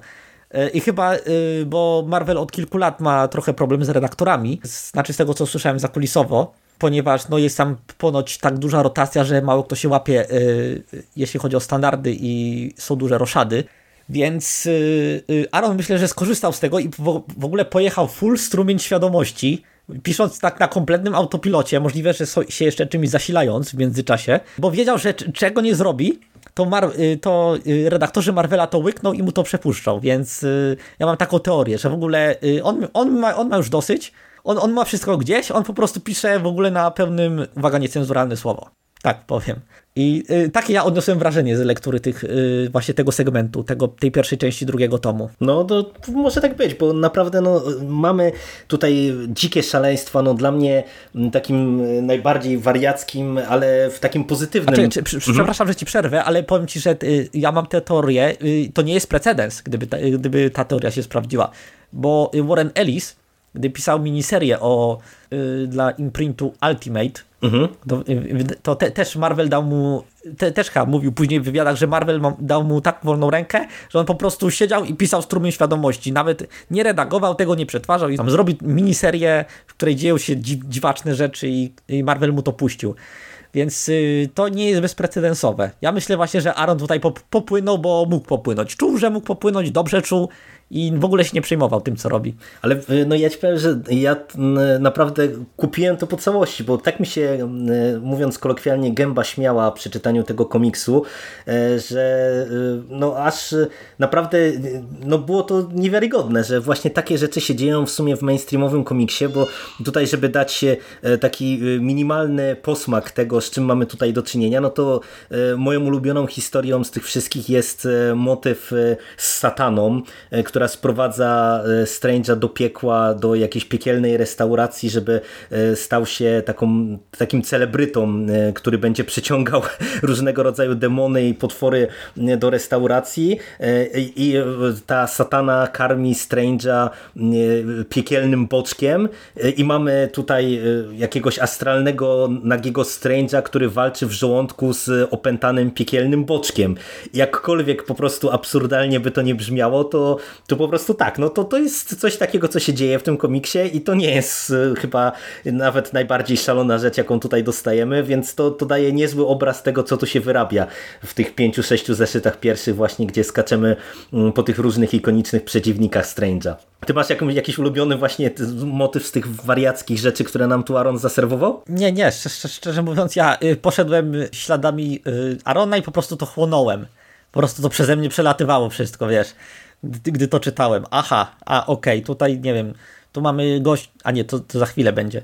[SPEAKER 2] I chyba, bo Marvel od kilku lat ma trochę problem z redaktorami, znaczy z tego co słyszałem zakulisowo, ponieważ no, jest tam ponoć tak duża rotacja, że mało kto się łapie, yy, jeśli chodzi o standardy i są duże roszady. Więc yy, Aaron myślę, że skorzystał z tego i w, ogóle pojechał full strumień świadomości, pisząc tak na kompletnym autopilocie, możliwe, że się jeszcze czymś zasilając w międzyczasie, bo wiedział, że czego nie zrobi, to, Mar to redaktorzy Marvela to łykną i mu to przepuszczą, więc ja mam taką teorię, że w ogóle on, on, ma, on ma już dosyć, on, on ma wszystko gdzieś, on po prostu pisze w ogóle na pełnym, uwaga, niecenzuralne słowo. Tak powiem. I y, takie ja odniosłem wrażenie z lektury tych, y, właśnie tego segmentu, tego, tej pierwszej części drugiego tomu.
[SPEAKER 1] No to może tak być, bo naprawdę no, mamy tutaj dzikie szaleństwa, no dla mnie takim najbardziej wariackim, ale w takim pozytywnym... Czy,
[SPEAKER 2] czy, mhm. Przepraszam, że ci przerwę, ale powiem ci, że y, ja mam tę teorię, y, to nie jest precedens, gdyby ta, gdyby ta teoria się sprawdziła, bo Warren Ellis gdy pisał miniserię o, y, dla imprintu Ultimate, mhm. to, y, to te, też Marvel dał mu, te, też chyba mówił później w wywiadach, że Marvel dał mu tak wolną rękę, że on po prostu siedział i pisał strumień świadomości. Nawet nie redagował tego, nie przetwarzał i tam zrobił miniserię, w której dzieją się dziwaczne rzeczy i, i Marvel mu to puścił. Więc y, to nie jest bezprecedensowe. Ja myślę właśnie, że Aaron tutaj pop popłynął, bo mógł popłynąć. Czuł, że mógł popłynąć, dobrze czuł i w ogóle się nie przejmował tym, co robi.
[SPEAKER 1] Ale y, no ja ci powiem, że ja naprawdę kupiłem to po całości, bo tak mi się, y, mówiąc kolokwialnie, gęba śmiała przy czytaniu tego komiksu, y, że no aż naprawdę no było to niewiarygodne, że właśnie takie rzeczy się dzieją w sumie w mainstreamowym komiksie, bo tutaj, żeby dać taki minimalny posmak tego, z czym mamy tutaj do czynienia, no to moją ulubioną historią z tych wszystkich jest motyw z sataną, która która sprowadza e, Strange'a do piekła, do jakiejś piekielnej restauracji, żeby e, stał się taką, takim celebrytą, e, który będzie przyciągał różnego rodzaju demony i potwory do restauracji i ta satana karmi Strange'a piekielnym boczkiem i mamy tutaj jakiegoś astralnego, nagiego Strange'a, który walczy w żołądku z opętanym piekielnym boczkiem. Jakkolwiek po prostu absurdalnie by to nie brzmiało, to, to po prostu tak, no to, to jest coś takiego, co się dzieje w tym komiksie i to nie jest y, chyba nawet najbardziej szalona rzecz, jaką tutaj dostajemy, więc to, to daje niezły obraz tego, co tu się wyrabia w tych pięciu, sześciu zeszytach pierwszych właśnie, gdzie skaczemy mm, po tych różnych ikonicznych przeciwnikach Strange'a. Ty masz jakiś ulubiony właśnie motyw z tych wariackich rzeczy, które nam tu Aaron zaserwował?
[SPEAKER 2] Nie, nie, szczerze, szczerze mówiąc ja y, poszedłem śladami y, Arona i po prostu to chłonąłem. Po prostu to przeze mnie przelatywało wszystko, wiesz, gdy, gdy to czytałem. Aha, a okej, okay, tutaj nie wiem, tu mamy gość, a nie, to, to za chwilę będzie.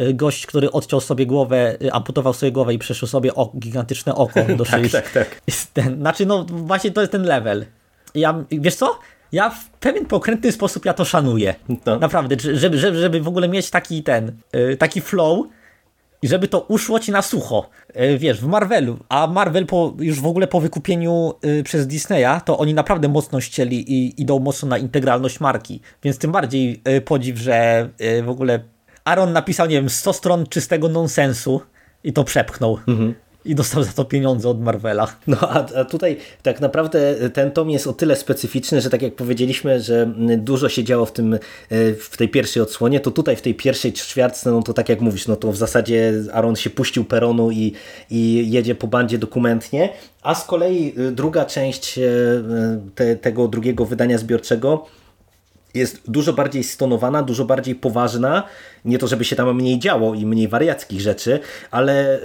[SPEAKER 2] Y, gość, który odciął sobie głowę, amputował sobie głowę i przeszył sobie ok, gigantyczne oko do szyi.
[SPEAKER 1] tak, tak, tak.
[SPEAKER 2] Ten, znaczy, no właśnie to jest ten level. Ja, wiesz co? ja w pewien pokrętny sposób ja to szanuję. No. Naprawdę, żeby, żeby, żeby w ogóle mieć taki ten, taki flow, i żeby to uszło ci na sucho. E, wiesz, w Marvelu, a Marvel po, już w ogóle po wykupieniu y, przez Disneya, to oni naprawdę mocno ścieli i idą mocno na integralność marki, więc tym bardziej y, podziw, że w ogóle Aaron napisał, nie wiem, 100 stron czystego nonsensu i to przepchnął. Mhm i dostał za to pieniądze od Marvela.
[SPEAKER 1] No a, a, tutaj tak naprawdę ten tom jest o tyle specyficzny, że tak jak powiedzieliśmy, że dużo się działo w, tym, e, w tej pierwszej odsłonie, to tutaj w tej pierwszej ćwiartce, no to tak jak mówisz, no to w zasadzie Aaron się puścił peronu i, i jedzie po bandzie dokumentnie, a z kolei e, druga część e, te, tego drugiego wydania zbiorczego jest dużo bardziej stonowana, dużo bardziej poważna. Nie to, żeby się tam mniej działo i mniej wariackich rzeczy, ale y,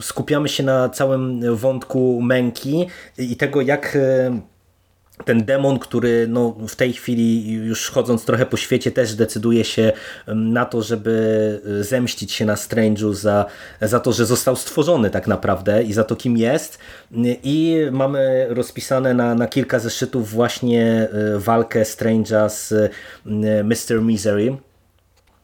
[SPEAKER 1] skupiamy się na całym wątku męki i tego, jak y, ten demon, który no, w tej chwili już chodząc trochę po świecie też decyduje się na to, żeby y, zemścić się na Strange'u za, za to, że został stworzony tak naprawdę i za to kim jest i mamy rozpisane na, na kilka zeszytów właśnie y, walkę Strange'a z y, Mr. Misery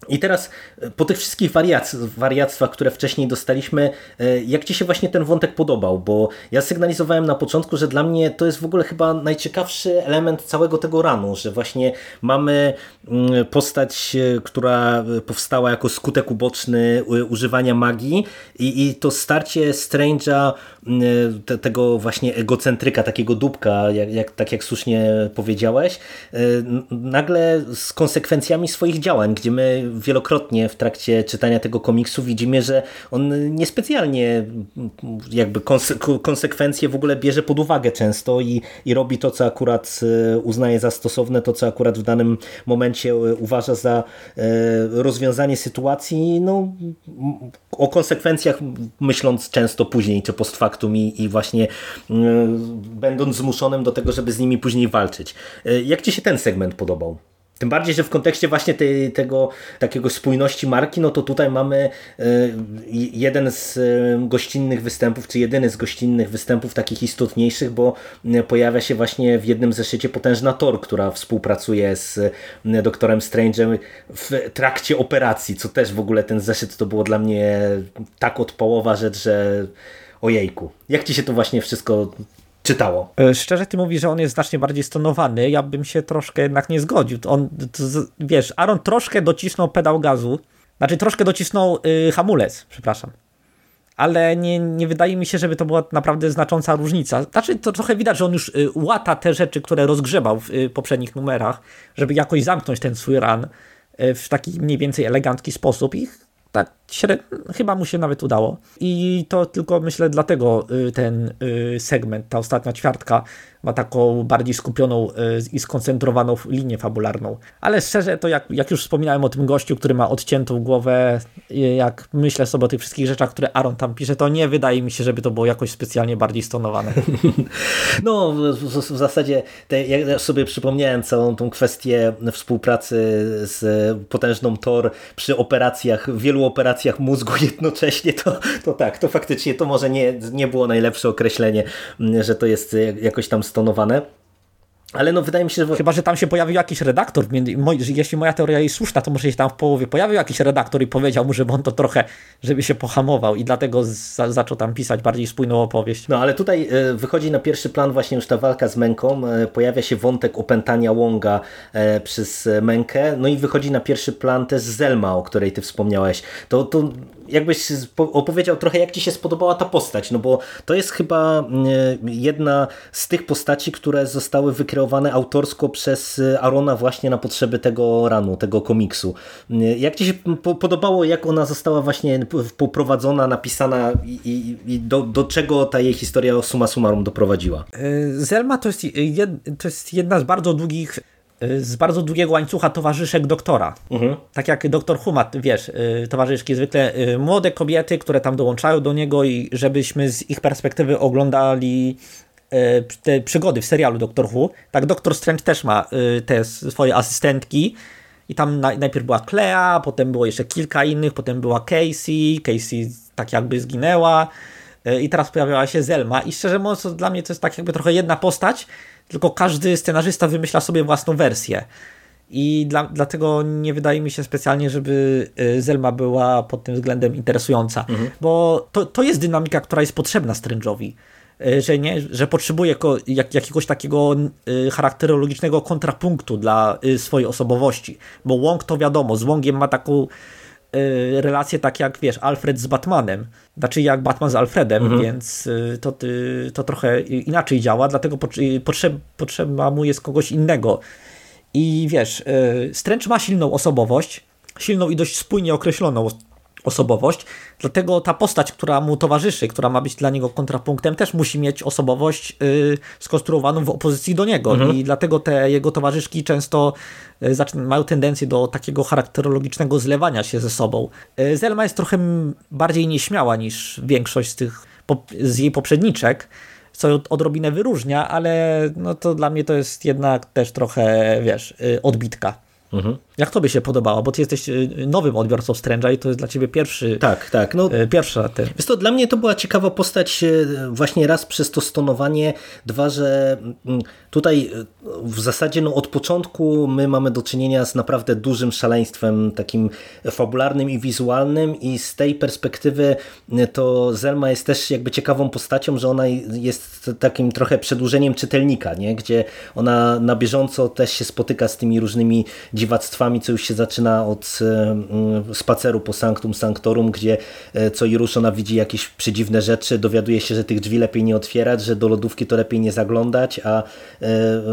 [SPEAKER 1] i teraz e, po tych wszystkich wariac wariactwach, które wcześniej dostaliśmy, e, jak Ci się właśnie ten wątek podobał? Bo ja sygnalizowałem na początku, że dla mnie to jest w ogóle chyba najciekawszy element całego tego ranu, że właśnie mamy mm, postać, e, która powstała jako skutek uboczny używania magii i, i to starcie Strange'a, te, tego właśnie egocentryka, takiego dupka, jak, jak, tak jak słusznie powiedziałeś, nagle z konsekwencjami swoich działań, gdzie my wielokrotnie w trakcie czytania tego komiksu widzimy, że on niespecjalnie jakby konsekwencje w ogóle bierze pod uwagę często i, i robi to, co akurat e, uznaje za stosowne, to, co akurat w danym momencie uważa za rozwiązanie sytuacji, no o konsekwencjach myśląc często później, czy post factum i, i właśnie będąc zmuszonym do tego, żeby z nimi później walczyć. Jak Ci się ten segment podobał? Tym bardziej, że w kontekście właśnie tej, tego takiego spójności marki, no to tutaj mamy e, jeden z e, gościnnych występów, czy jedyny z gościnnych występów takich istotniejszych, bo e, pojawia się właśnie w jednym zeszycie potężna Thor, która współpracuje z doktorem Strange'em w trakcie operacji, co też w ogóle ten zeszyt to było dla mnie tak odpałowa rzecz, że ojejku. Jak Ci się to właśnie wszystko czytało.
[SPEAKER 2] E, szczerze ty mówisz, że on jest znacznie bardziej stonowany, ja bym się troszkę jednak nie zgodził. On, to, wiesz, Aaron troszkę docisnął pedał gazu, znaczy troszkę docisnął y, hamulec, przepraszam. Ale nie, nie wydaje mi się, żeby to była naprawdę znacząca różnica. Znaczy, to trochę widać, że on już y, łata te rzeczy, które rozgrzebał w y, poprzednich numerach, żeby jakoś zamknąć ten swój run y, w taki mniej więcej elegancki sposób i tak chyba mu się nawet udało. I to tylko myślę dlatego y, ten y, segment, ta ostatnia ćwiartka ma taką bardziej skupioną y, i skoncentrowaną linię fabularną. Ale szczerze, to jak, jak już wspominałem o tym gościu, który ma odciętą głowę, jak myślę sobie o tych wszystkich rzeczach, które Aaron tam pisze, to nie wydaje mi się, żeby to było jakoś specjalnie bardziej stonowane.
[SPEAKER 1] No, w, w, zasadzie te, sobie przypomniałem całą tą kwestię współpracy z potężną Tor przy operacjach, wielu operacjach mózgu jednocześnie, to, to tak, to faktycznie to może nie, nie było najlepsze określenie, że to jest jakoś tam stonowane. Ale no wydaje mi się, że...
[SPEAKER 2] Chyba, że tam się pojawił jakiś redaktor, jeśli moja teoria jest słuszna, to może się tam w połowie pojawił jakiś redaktor i powiedział mu, żeby on to trochę, żeby się pohamował i dlatego za, zaczął tam pisać bardziej spójną opowieść.
[SPEAKER 1] No ale tutaj e, wychodzi na pierwszy plan właśnie już ta walka z Męką, e, pojawia się wątek opętania Łąga e, przez Mękę, no i wychodzi na pierwszy plan też Zelma, o której ty wspomniałeś. To, to jakbyś opowiedział trochę, jak ci się spodobała ta postać, no bo to jest chyba jedna z tych postaci, które zostały wykreowane autorsko przez Arona właśnie na potrzeby tego ranu, tego komiksu. Jak Ci się podobało, jak ona została właśnie poprowadzona, napisana i, i, i do, do czego ta jej historia suma summarum doprowadziła?
[SPEAKER 2] Zelma to jest, jed, to jest jedna z bardzo długich z bardzo długiego łańcucha towarzyszek doktora. Mhm. Tak jak doktor Humat, wiesz, towarzyszki zwykle młode kobiety, które tam dołączają do niego i żebyśmy z ich perspektywy oglądali te przygody w serialu Doctor Who, tak Doctor Strange też ma te swoje asystentki i tam najpierw była Clea, potem było jeszcze kilka innych, potem była Casey, Casey tak jakby zginęła i teraz pojawiała się Zelma i szczerze mówiąc dla mnie to jest tak jakby trochę jedna postać, tylko każdy scenarzysta wymyśla sobie własną wersję. I dla, dlatego nie wydaje mi się specjalnie, żeby Zelma była pod tym względem interesująca, mhm. bo to, to jest dynamika, która jest potrzebna Strange'owi. E, że, nie, że potrzebuje jak, jakiegoś takiego e, charakterologicznego kontrapunktu dla swojej osobowości. Bo Wong to wiadomo, z Wongiem ma taką relację tak jak, wiesz, Alfred z Batmanem. Znaczy jak Batman z Alfredem, mhm. więc to, to trochę inaczej działa, dlatego potrzeb, potrzeba mu jest kogoś innego. I wiesz, Strange ma silną osobowość, silną i dość spójnie określoną osobowość, dlatego ta postać, która mu towarzyszy, która ma być dla niego kontrapunktem, też musi mieć osobowość y, skonstruowaną w opozycji do niego mhm. i dlatego te jego towarzyszki często y, mają tendencję do takiego charakterologicznego zlewania się ze sobą. Y, Zelma jest trochę bardziej nieśmiała niż większość z tych z jej poprzedniczek, co odrobinę wyróżnia, ale no to dla mnie to jest jednak też trochę, wiesz, odbitka. Mhm. Jak tobie się podobało? Bo ty jesteś y, nowym odbiorcą Strange'a i to jest dla ciebie pierwszy.
[SPEAKER 1] Tak, tak. No,
[SPEAKER 2] y, pierwsza ten.
[SPEAKER 1] Jest to dla mnie to była ciekawa postać y, właśnie raz przez to stonowanie, dwa, że mm, tutaj w zasadzie no, od początku my mamy do czynienia z naprawdę dużym szaleństwem takim fabularnym i wizualnym i z tej perspektywy to Zelma jest też jakby ciekawą postacią, że ona jest takim trochę przedłużeniem czytelnika, nie? gdzie ona na bieżąco też się spotyka z tymi różnymi dziwactwami, co już się zaczyna od e, mm, spaceru po Sanctum Sanctorum, gdzie e, co i rusz ona widzi jakieś przedziwne rzeczy, dowiaduje się, że tych drzwi lepiej nie otwierać, że do lodówki to lepiej nie zaglądać, a e,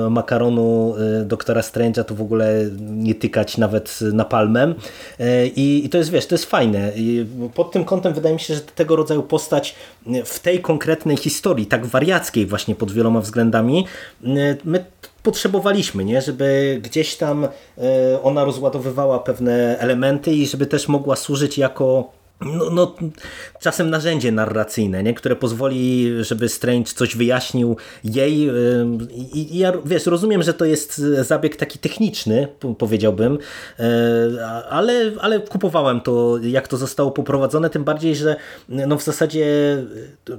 [SPEAKER 1] makaronu doktora Strange'a to w ogóle nie tykać nawet napalmem. I, I to jest, wiesz, to jest fajne. I pod tym kątem wydaje mi się, że tego rodzaju postać w tej konkretnej historii, tak wariackiej właśnie pod wieloma względami, my potrzebowaliśmy, nie? żeby gdzieś tam e, ona rozładowywała pewne elementy i żeby też mogła służyć jako no, no, czasem narzędzie narracyjne, nie? które pozwoli, żeby Strange coś wyjaśnił jej i, i ja wiesz, rozumiem, że to jest zabieg taki techniczny, powiedziałbym, e, ale, ale kupowałem to, jak to zostało poprowadzone, tym bardziej, że no, w zasadzie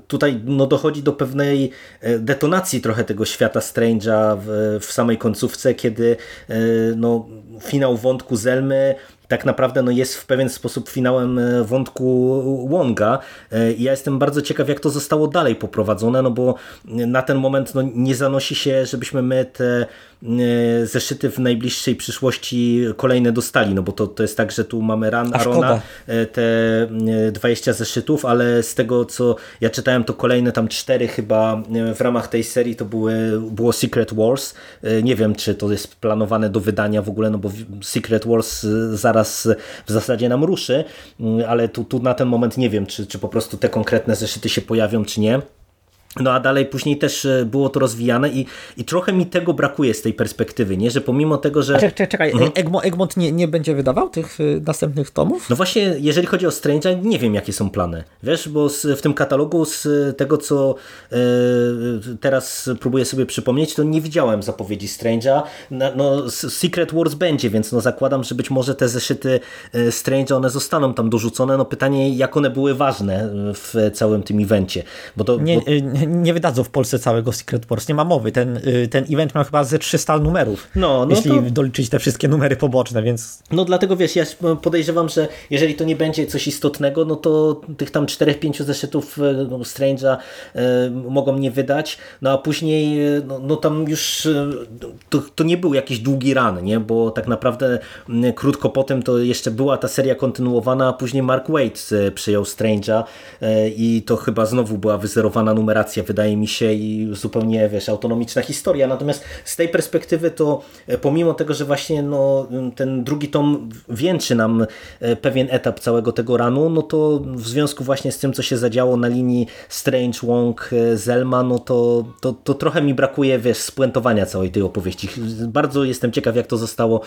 [SPEAKER 1] tutaj no, dochodzi do pewnej detonacji trochę tego świata Strange'a w, w samej końcówce, kiedy no, finał wątku Zelmy tak naprawdę no, jest w pewien sposób finałem e, wątku Wonga. E, ja jestem bardzo ciekaw, jak to zostało dalej poprowadzone, no bo na ten moment no, nie zanosi się, żebyśmy my te E, zeszyty w najbliższej przyszłości kolejne dostali, no bo to, to jest tak, że tu mamy Ran Arona, e, te 20 e, zeszytów, ale z tego co ja czytałem, to kolejne tam cztery chyba w ramach tej serii to były, było Secret Wars. Nie wiem, czy to jest planowane do wydania w ogóle, no bo Secret Wars zaraz w zasadzie nam ruszy, ale tu, tu na ten moment nie wiem, czy, czy po prostu te konkretne zeszyty się pojawią, czy nie. No a dalej później też e, było to rozwijane i, i trochę mi tego brakuje z tej perspektywy, nie? że pomimo tego, że...
[SPEAKER 2] Czekaj, czekaj. Mhm. Egmont, Egmont nie, nie będzie wydawał tych y, następnych tomów?
[SPEAKER 1] No właśnie, jeżeli chodzi o Strange'a, nie wiem jakie są plany. Wiesz, bo z, w tym katalogu z tego, co y, teraz próbuję sobie przypomnieć, to nie widziałem zapowiedzi Strange'a. No, no, Secret Wars będzie, więc no zakładam, że być może te zeszyty Strange'a, one zostaną tam dorzucone. No pytanie, jak one były ważne w całym tym evencie. Bo to,
[SPEAKER 2] nie, bo nie wydadzą w Polsce całego Secret Wars, nie ma mowy. Ten, y, ten event miał chyba ze 300 numerów, no, no jeśli to... doliczyć te wszystkie numery poboczne, więc...
[SPEAKER 1] No dlatego wiesz, ja podejrzewam, że jeżeli to nie będzie coś istotnego, no to tych tam 4-5 zeszytów y, no, Strange'a y, mogą nie wydać, no a później no, no tam już to, to, nie był jakiś długi ran, nie? bo tak naprawdę krótko potem to jeszcze była ta seria kontynuowana, a później Mark Waid przyjął Strange'a i to chyba znowu była wyzerowana numeracja wydaje mi się, i zupełnie, wiesz, autonomiczna historia. Natomiast z tej perspektywy to pomimo tego, że właśnie no, ten drugi tom wieńczy nam pewien etap całego tego ranu, no to w związku właśnie z tym, co się zadziało na linii Strange, Wong, Zelma, no to, to, to trochę mi brakuje, wiesz, spuentowania całej tej opowieści. Bardzo jestem ciekaw, jak to zostało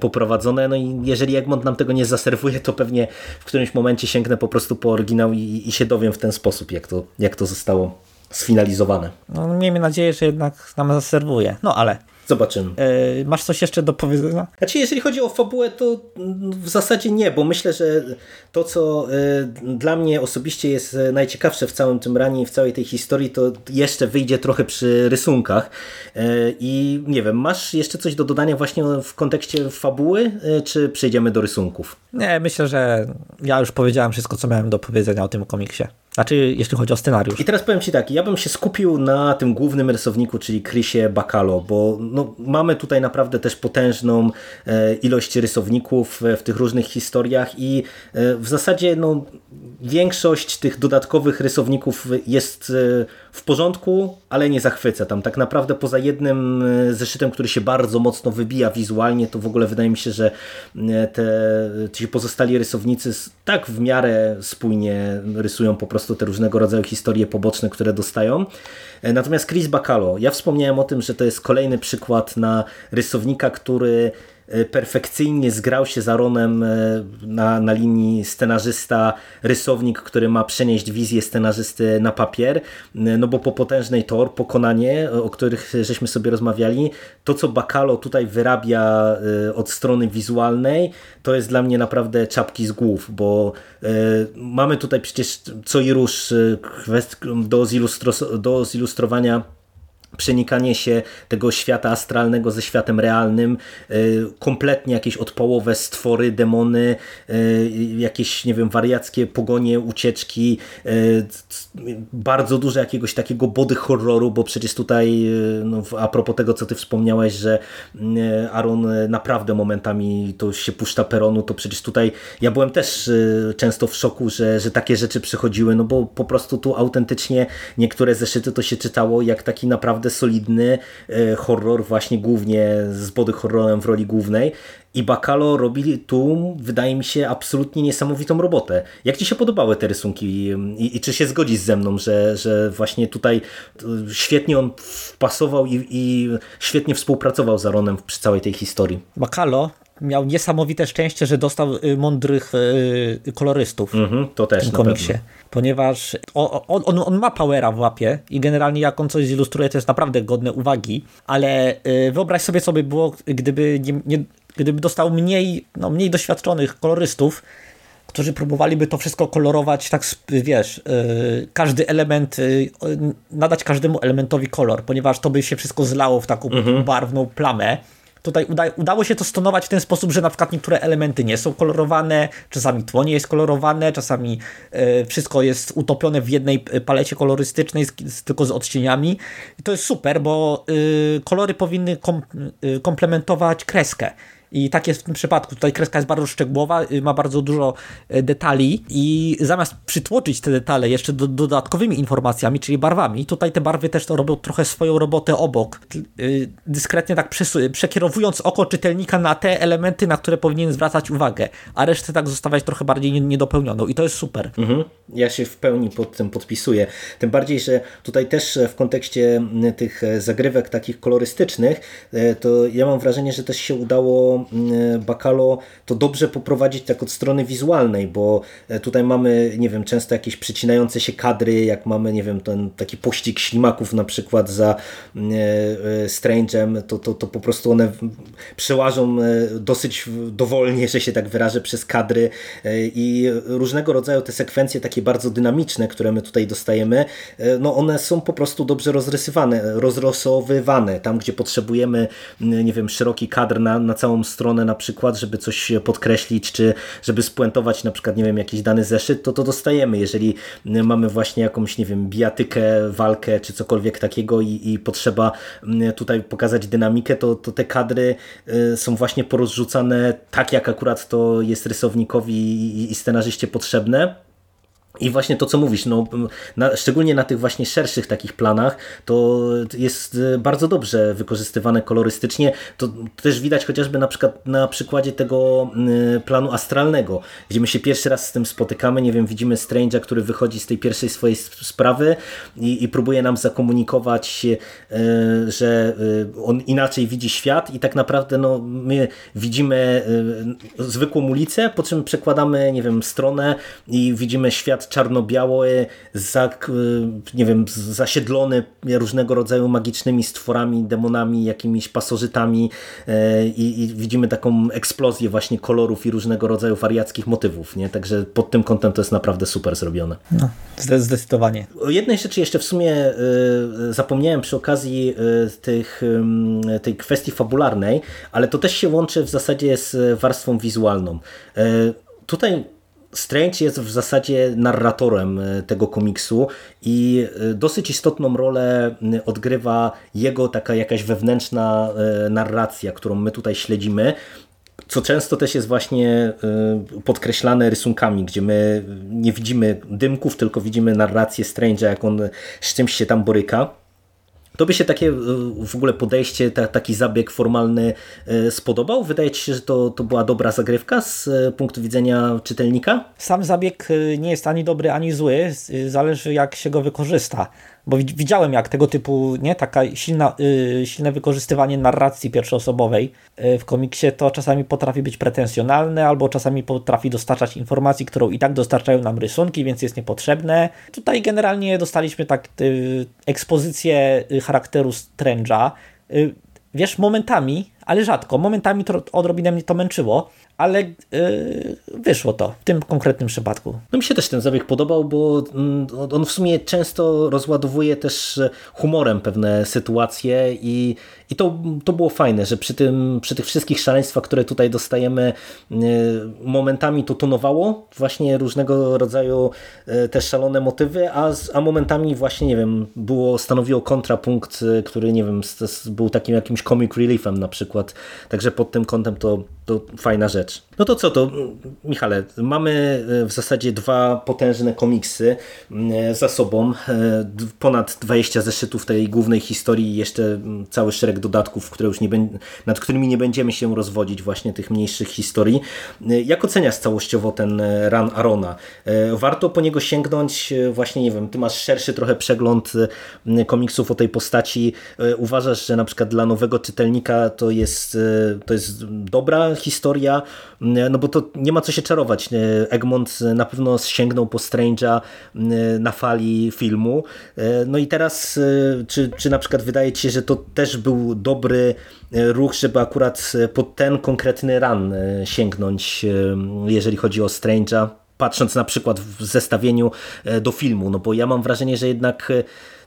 [SPEAKER 1] poprowadzone, no i jeżeli Egmont nam tego nie zaserwuje, to pewnie w którymś momencie sięgnę po prostu po oryginał i, i się dowiem w ten sposób, jak to, jak to zostało sfinalizowane.
[SPEAKER 2] No, miejmy nadzieję, że jednak nam zaserwuje. No ale
[SPEAKER 1] Zobaczymy.
[SPEAKER 2] Yy, masz coś jeszcze do powiedzenia?
[SPEAKER 1] Znaczy, jeżeli chodzi o fabułę, to w zasadzie nie, bo myślę, że to, co yy, dla mnie osobiście jest najciekawsze w całym tym ranie i w całej tej historii, to jeszcze wyjdzie trochę przy rysunkach. Yy, I nie wiem, masz jeszcze coś do dodania właśnie w kontekście fabuły, czy przejdziemy do rysunków?
[SPEAKER 2] Nie, myślę, że ja już powiedziałem wszystko, co miałem do powiedzenia o tym komiksie. Znaczy, jeśli chodzi o scenariusz.
[SPEAKER 1] I teraz powiem Ci tak, ja bym się skupił na tym głównym rysowniku, czyli Chrisie Bacalo, bo no, mamy tutaj naprawdę też potężną e, ilość rysowników w tych różnych historiach i e, w zasadzie no, większość tych dodatkowych rysowników jest e, w porządku, ale nie zachwyca. Tam tak naprawdę poza jednym zeszytem, który się bardzo mocno wybija wizualnie, to w ogóle wydaje mi się, że te, ci pozostali rysownicy tak w miarę spójnie rysują po prostu te różnego rodzaju historie poboczne, które dostają. Natomiast Chris Bacalo, ja wspomniałem o tym, że to jest kolejny przykład na rysownika, który E, perfekcyjnie zgrał się z Aaronem e, na, na linii scenarzysta, rysownik, który ma przenieść wizję scenarzysty na papier, e, no bo po potężnej tor, pokonanie, o których żeśmy sobie rozmawiali, to co Bacalo tutaj wyrabia od strony wizualnej, to jest dla mnie naprawdę czapki z głów, bo mamy tutaj przecież co i rusz do, zilustro, do zilustrowania przenikanie się tego świata astralnego ze światem realnym, e, kompletnie jakieś odpałowe stwory, demony, e, jakieś, nie wiem, wariackie pogonie, ucieczki, e, bardzo dużo jakiegoś takiego body horroru, bo przecież tutaj, no, a propos tego, co ty wspomniałeś, że Aaron naprawdę momentami to się puszcza peronu, to przecież tutaj ja byłem też często w szoku, że, że takie rzeczy przychodziły, no bo po prostu tu autentycznie niektóre zeszyty to się czytało jak taki naprawdę naprawdę solidny e, horror, właśnie głównie z body horrorem w roli głównej. I Bacalo robi tu, wydaje mi się, absolutnie niesamowitą robotę. Jak Ci się podobały te rysunki i, i czy się zgodzisz ze mną, że, że właśnie tutaj e, świetnie on wpasował i, i świetnie współpracował z Aaronem przy całej tej historii?
[SPEAKER 2] Bacalo miał niesamowite szczęście, że dostał y, mądrych y, kolorystów
[SPEAKER 1] mm -hmm, to też w tym komiksie.
[SPEAKER 2] Ponieważ on, on, on, ma powera w łapie i generalnie jak on coś zilustruje, to jest naprawdę godne uwagi, ale y, wyobraź sobie, co by było, gdyby, nie, nie, gdyby dostał mniej, no, mniej doświadczonych kolorystów, którzy próbowaliby to wszystko kolorować, tak wiesz, każdy element, nadać każdemu elementowi kolor, ponieważ to by się wszystko zlało w taką mhm. barwną plamę Tutaj uda, udało się to stonować w ten sposób, że na przykład niektóre elementy nie są kolorowane, czasami tło nie jest kolorowane, czasami y, wszystko jest utopione w jednej e, palecie kolorystycznej, z, z, tylko z odcieniami. I to jest super, bo y, kolory powinny kom, komplementować kreskę. I tak jest w tym przypadku. Tutaj kreska jest bardzo szczegółowa, y, ma bardzo dużo y, detali i zamiast przytłoczyć te detale jeszcze do, dodatkowymi informacjami, czyli barwami, tutaj te barwy też to robią trochę swoją robotę obok. Y, dyskretnie tak przekierowując oko czytelnika na te elementy, na które powinien zwracać uwagę, a resztę tak zostawiać trochę bardziej niedopełnioną i to jest super.
[SPEAKER 1] Mhm. Ja się w pełni pod tym podpisuję. Tym bardziej, że tutaj też w kontekście tych e, zagrywek takich kolorystycznych, e, to ja mam wrażenie, że też się udało E, Bacalo to dobrze poprowadzić tak od strony wizualnej, bo e, tutaj mamy, nie wiem, często jakieś przycinające się kadry, jak mamy, nie wiem, ten taki pościg ślimaków na przykład za e, Strange'em, to, to, to po prostu one przełażą dosyć dowolnie, że się tak wyrażę, przez kadry i różnego rodzaju te sekwencje takie bardzo dynamiczne, które my tutaj dostajemy, no one są po prostu dobrze rozrysowane, rozrysowywane, tam gdzie potrzebujemy, nie wiem, szeroki kadr na, na całą stronę na przykład, żeby coś podkreślić, czy żeby spuentować na przykład, nie wiem, jakiś dany zeszyt, to to dostajemy. Jeżeli mamy właśnie jakąś, nie wiem, bijatykę, walkę, czy cokolwiek takiego i, i potrzeba tutaj pokazać dynamikę, to, to te kadry y, są właśnie porozrzucane tak, jak akurat to jest rysownikowi i, i scenarzyście potrzebne. I właśnie to, co mówisz, no, na, szczególnie na tych właśnie szerszych takich planach, to jest e, bardzo dobrze wykorzystywane kolorystycznie. To też widać chociażby na przykład na przykładzie tego planu astralnego, gdzie my się pierwszy raz z tym spotykamy, nie wiem, widzimy Strange'a, który wychodzi z tej pierwszej swojej sprawy i, i próbuje nam zakomunikować, e, że e, on inaczej widzi świat i tak naprawdę no, my widzimy zwykłą ulicę, po czym przekładamy, nie wiem, stronę i widzimy świat czarno-biały, za, nie wiem, zasiedlony różnego rodzaju magicznymi stworami, demonami, jakimiś pasożytami e, i, i widzimy taką eksplozję właśnie kolorów i różnego rodzaju wariackich motywów, nie? Także pod tym kątem to jest naprawdę super zrobione.
[SPEAKER 2] No, zdecydowanie.
[SPEAKER 1] O jednej rzeczy jeszcze w sumie e, zapomniałem przy okazji e, tych, tej kwestii fabularnej, ale to też się łączy w zasadzie z warstwą wizualną. Tutaj Strange jest w zasadzie narratorem e, tego komiksu i e, dosyć istotną rolę odgrywa jego taka jakaś wewnętrzna e, narracja, którą my tutaj śledzimy, co często też jest właśnie podkreślane rysunkami, gdzie my nie widzimy dymków, tylko widzimy narrację Strange'a, jak on z czymś się tam boryka. To by się takie w ogóle podejście, taki zabieg formalny spodobał? Wydaje Ci się, że to, to była dobra zagrywka z punktu widzenia czytelnika?
[SPEAKER 2] Sam zabieg nie jest ani dobry, ani zły, zależy jak się go wykorzysta bo widziałem jak tego typu, nie, taka silna, yy, silne wykorzystywanie narracji pierwszoosobowej yy, w komiksie to czasami potrafi być pretensjonalne, albo czasami potrafi dostarczać informacji, którą i tak dostarczają nam rysunki, więc jest niepotrzebne. Tutaj generalnie dostaliśmy tak yy, ekspozycję y, charakteru Strange'a, y, wiesz, momentami, ale rzadko, momentami to odrobinę mnie to męczyło, ale yy, wyszło to w tym konkretnym przypadku.
[SPEAKER 1] No mi się też ten zabieg podobał, bo mm, on w sumie często rozładowuje też humorem pewne sytuacje i, i to, to było fajne, że przy, tym, przy tych wszystkich szaleństwach, które tutaj dostajemy, yy, momentami to tonowało właśnie różnego rodzaju yy, te szalone motywy, a, a momentami właśnie, nie wiem, było, stanowiło kontrapunkt, który, nie wiem, był takim jakimś comic reliefem na przykład. Także pod tym kątem to, to fajna rzecz rzecz. No to co to, Michale, mamy e, w zasadzie dwa potężne komiksy e, za sobą, e, ponad 20 zeszytów tej głównej historii i jeszcze cały szereg dodatków, które już nie nad którymi nie będziemy się rozwodzić, właśnie tych mniejszych historii. Jak oceniasz całościowo ten run Arona? Warto po niego sięgnąć, właśnie nie wiem, ty masz szerszy trochę przegląd komiksów o tej postaci. Uważasz, że na przykład dla nowego czytelnika to jest, to jest dobra historia, no bo to nie ma co się czarować. Egmont na pewno sięgnął po Strange'a na fali filmu. No i teraz, czy, czy na przykład wydaje Ci się, że to też był dobry ruch, żeby akurat pod ten konkretny run sięgnąć, jeżeli chodzi o Strange'a? Patrząc na przykład w zestawieniu do filmu, no bo ja mam wrażenie, że jednak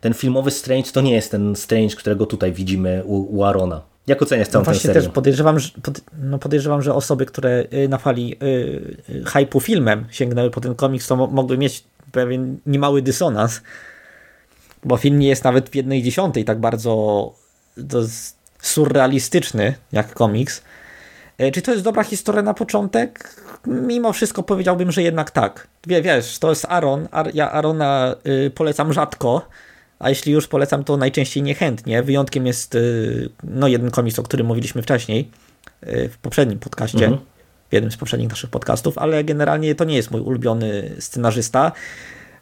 [SPEAKER 1] ten filmowy Strange to nie jest ten Strange, którego tutaj widzimy u, u Arona. Jak oceniasz całą
[SPEAKER 2] no Właśnie też podejrzewam, że, pod, no podejrzewam, że osoby, które y, na fali y, y, hype'u filmem sięgnęły po ten komiks, to mogły mieć pewien niemały dysonans, bo film nie jest nawet w jednej dziesiątej tak bardzo surrealistyczny jak komiks. E, czy to jest dobra historia na początek? Mimo wszystko powiedziałbym, że jednak tak. Wie, wiesz, to jest Aaron, Ar ja Arona y, polecam rzadko, a jeśli już polecam, to najczęściej niechętnie. Wyjątkiem jest y, no, jeden komiks, o którym mówiliśmy wcześniej y, w poprzednim podcaście, mhm. w jednym z poprzednich naszych podcastów, ale generalnie to nie jest mój ulubiony scenarzysta.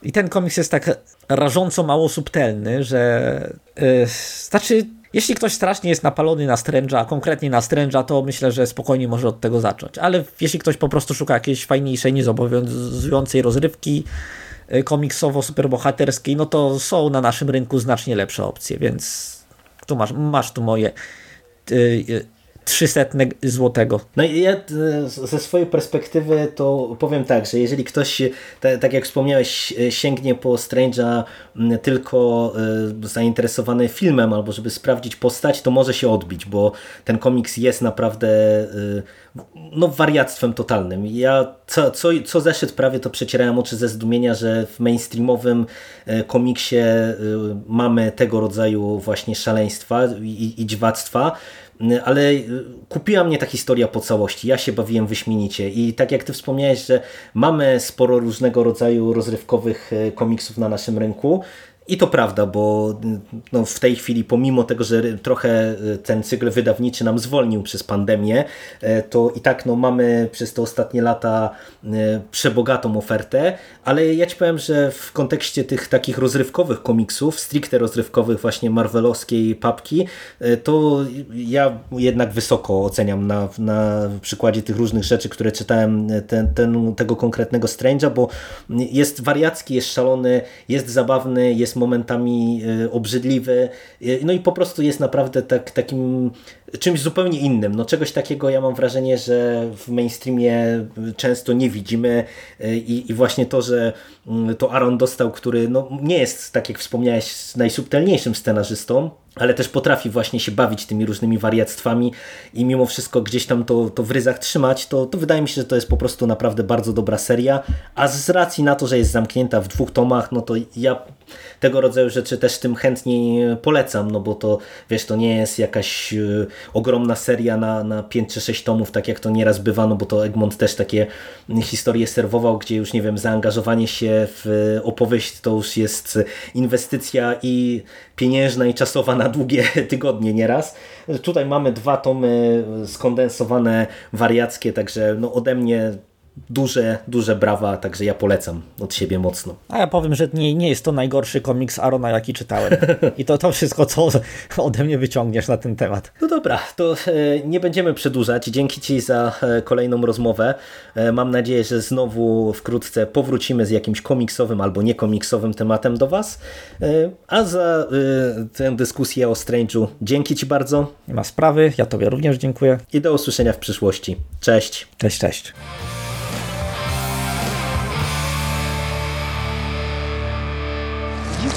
[SPEAKER 2] I ten komiks jest tak rażąco mało subtelny, że yy, znaczy, jeśli ktoś strasznie jest napalony na Strange'a, konkretnie na Strange'a, to myślę, że spokojnie może od tego zacząć. Ale jeśli ktoś po prostu szuka jakiejś fajniejszej, niezobowiązującej rozrywki, komiksowo-superbohaterskiej, no to są na naszym rynku znacznie lepsze opcje, więc tu masz, masz tu moje y, 300 złotego.
[SPEAKER 1] No i ja e, ze swojej perspektywy to powiem tak, że jeżeli ktoś, tak jak wspomniałeś, sięgnie po Strange'a tylko e, zainteresowany filmem albo żeby sprawdzić postać, to może się odbić, bo ten komiks jest naprawdę e, no wariactwem totalnym. Ja co, co, co zeszyt prawie to przecierałem oczy ze zdumienia, że w mainstreamowym komiksie mamy tego rodzaju właśnie szaleństwa i, i dziwactwa, ale y, kupiła mnie ta historia po całości. Ja się bawiłem wyśmienicie i tak jak ty wspomniałeś, że mamy sporo różnego rodzaju rozrywkowych y, komiksów na naszym rynku, i to prawda, bo no, w tej chwili, pomimo tego, że trochę ten cykl wydawniczy nam zwolnił przez pandemię, e, to i tak no, mamy przez te ostatnie lata e, przebogatą ofertę, ale ja ci powiem, że w kontekście tych takich rozrywkowych komiksów, stricte rozrywkowych, właśnie marvelowskiej papki, e, to ja jednak wysoko oceniam na, na przykładzie tych różnych rzeczy, które czytałem ten, ten, tego konkretnego Strange'a, bo jest wariacki, jest szalony, jest zabawny, jest momentami e, obrzydliwy, e, no i po prostu jest naprawdę tak, takim czymś zupełnie innym. No czegoś takiego ja mam wrażenie, że w mainstreamie często nie widzimy e, i, i właśnie to, że to Aaron dostał, który no, nie jest, tak jak wspomniałeś, najsubtelniejszym scenarzystą, ale też potrafi właśnie się bawić tymi różnymi wariactwami i mimo wszystko gdzieś tam to, to w ryzach trzymać, to, to wydaje mi się, że to jest po prostu naprawdę bardzo dobra seria, a z racji na to, że jest zamknięta w dwóch tomach, no to ja tego rodzaju rzeczy też tym chętniej polecam, no bo to wiesz, to nie jest jakaś y, ogromna seria na, na 5 czy 6 tomów, tak jak to nieraz bywa, no bo to Egmont też takie historie serwował, gdzie już nie wiem, zaangażowanie się w opowieść to już jest inwestycja i pieniężna i czasowa na długie tygodnie nieraz. Tutaj mamy dwa tomy skondensowane, wariackie, także no ode mnie duże, duże brawa, także ja polecam od siebie mocno.
[SPEAKER 2] A ja powiem, że nie, nie jest to najgorszy komiks Arona, jaki czytałem. I to to wszystko, co ode mnie wyciągniesz na ten temat.
[SPEAKER 1] No dobra, to e, nie będziemy przedłużać. Dzięki Ci za e, kolejną rozmowę. E, mam nadzieję, że znowu wkrótce powrócimy z jakimś komiksowym albo niekomiksowym tematem do Was. A za tę dyskusję o Strange'u dzięki Ci bardzo.
[SPEAKER 2] Nie ma sprawy, ja Tobie również dziękuję.
[SPEAKER 1] I do usłyszenia w przyszłości. Cześć.
[SPEAKER 2] Cześć, cześć.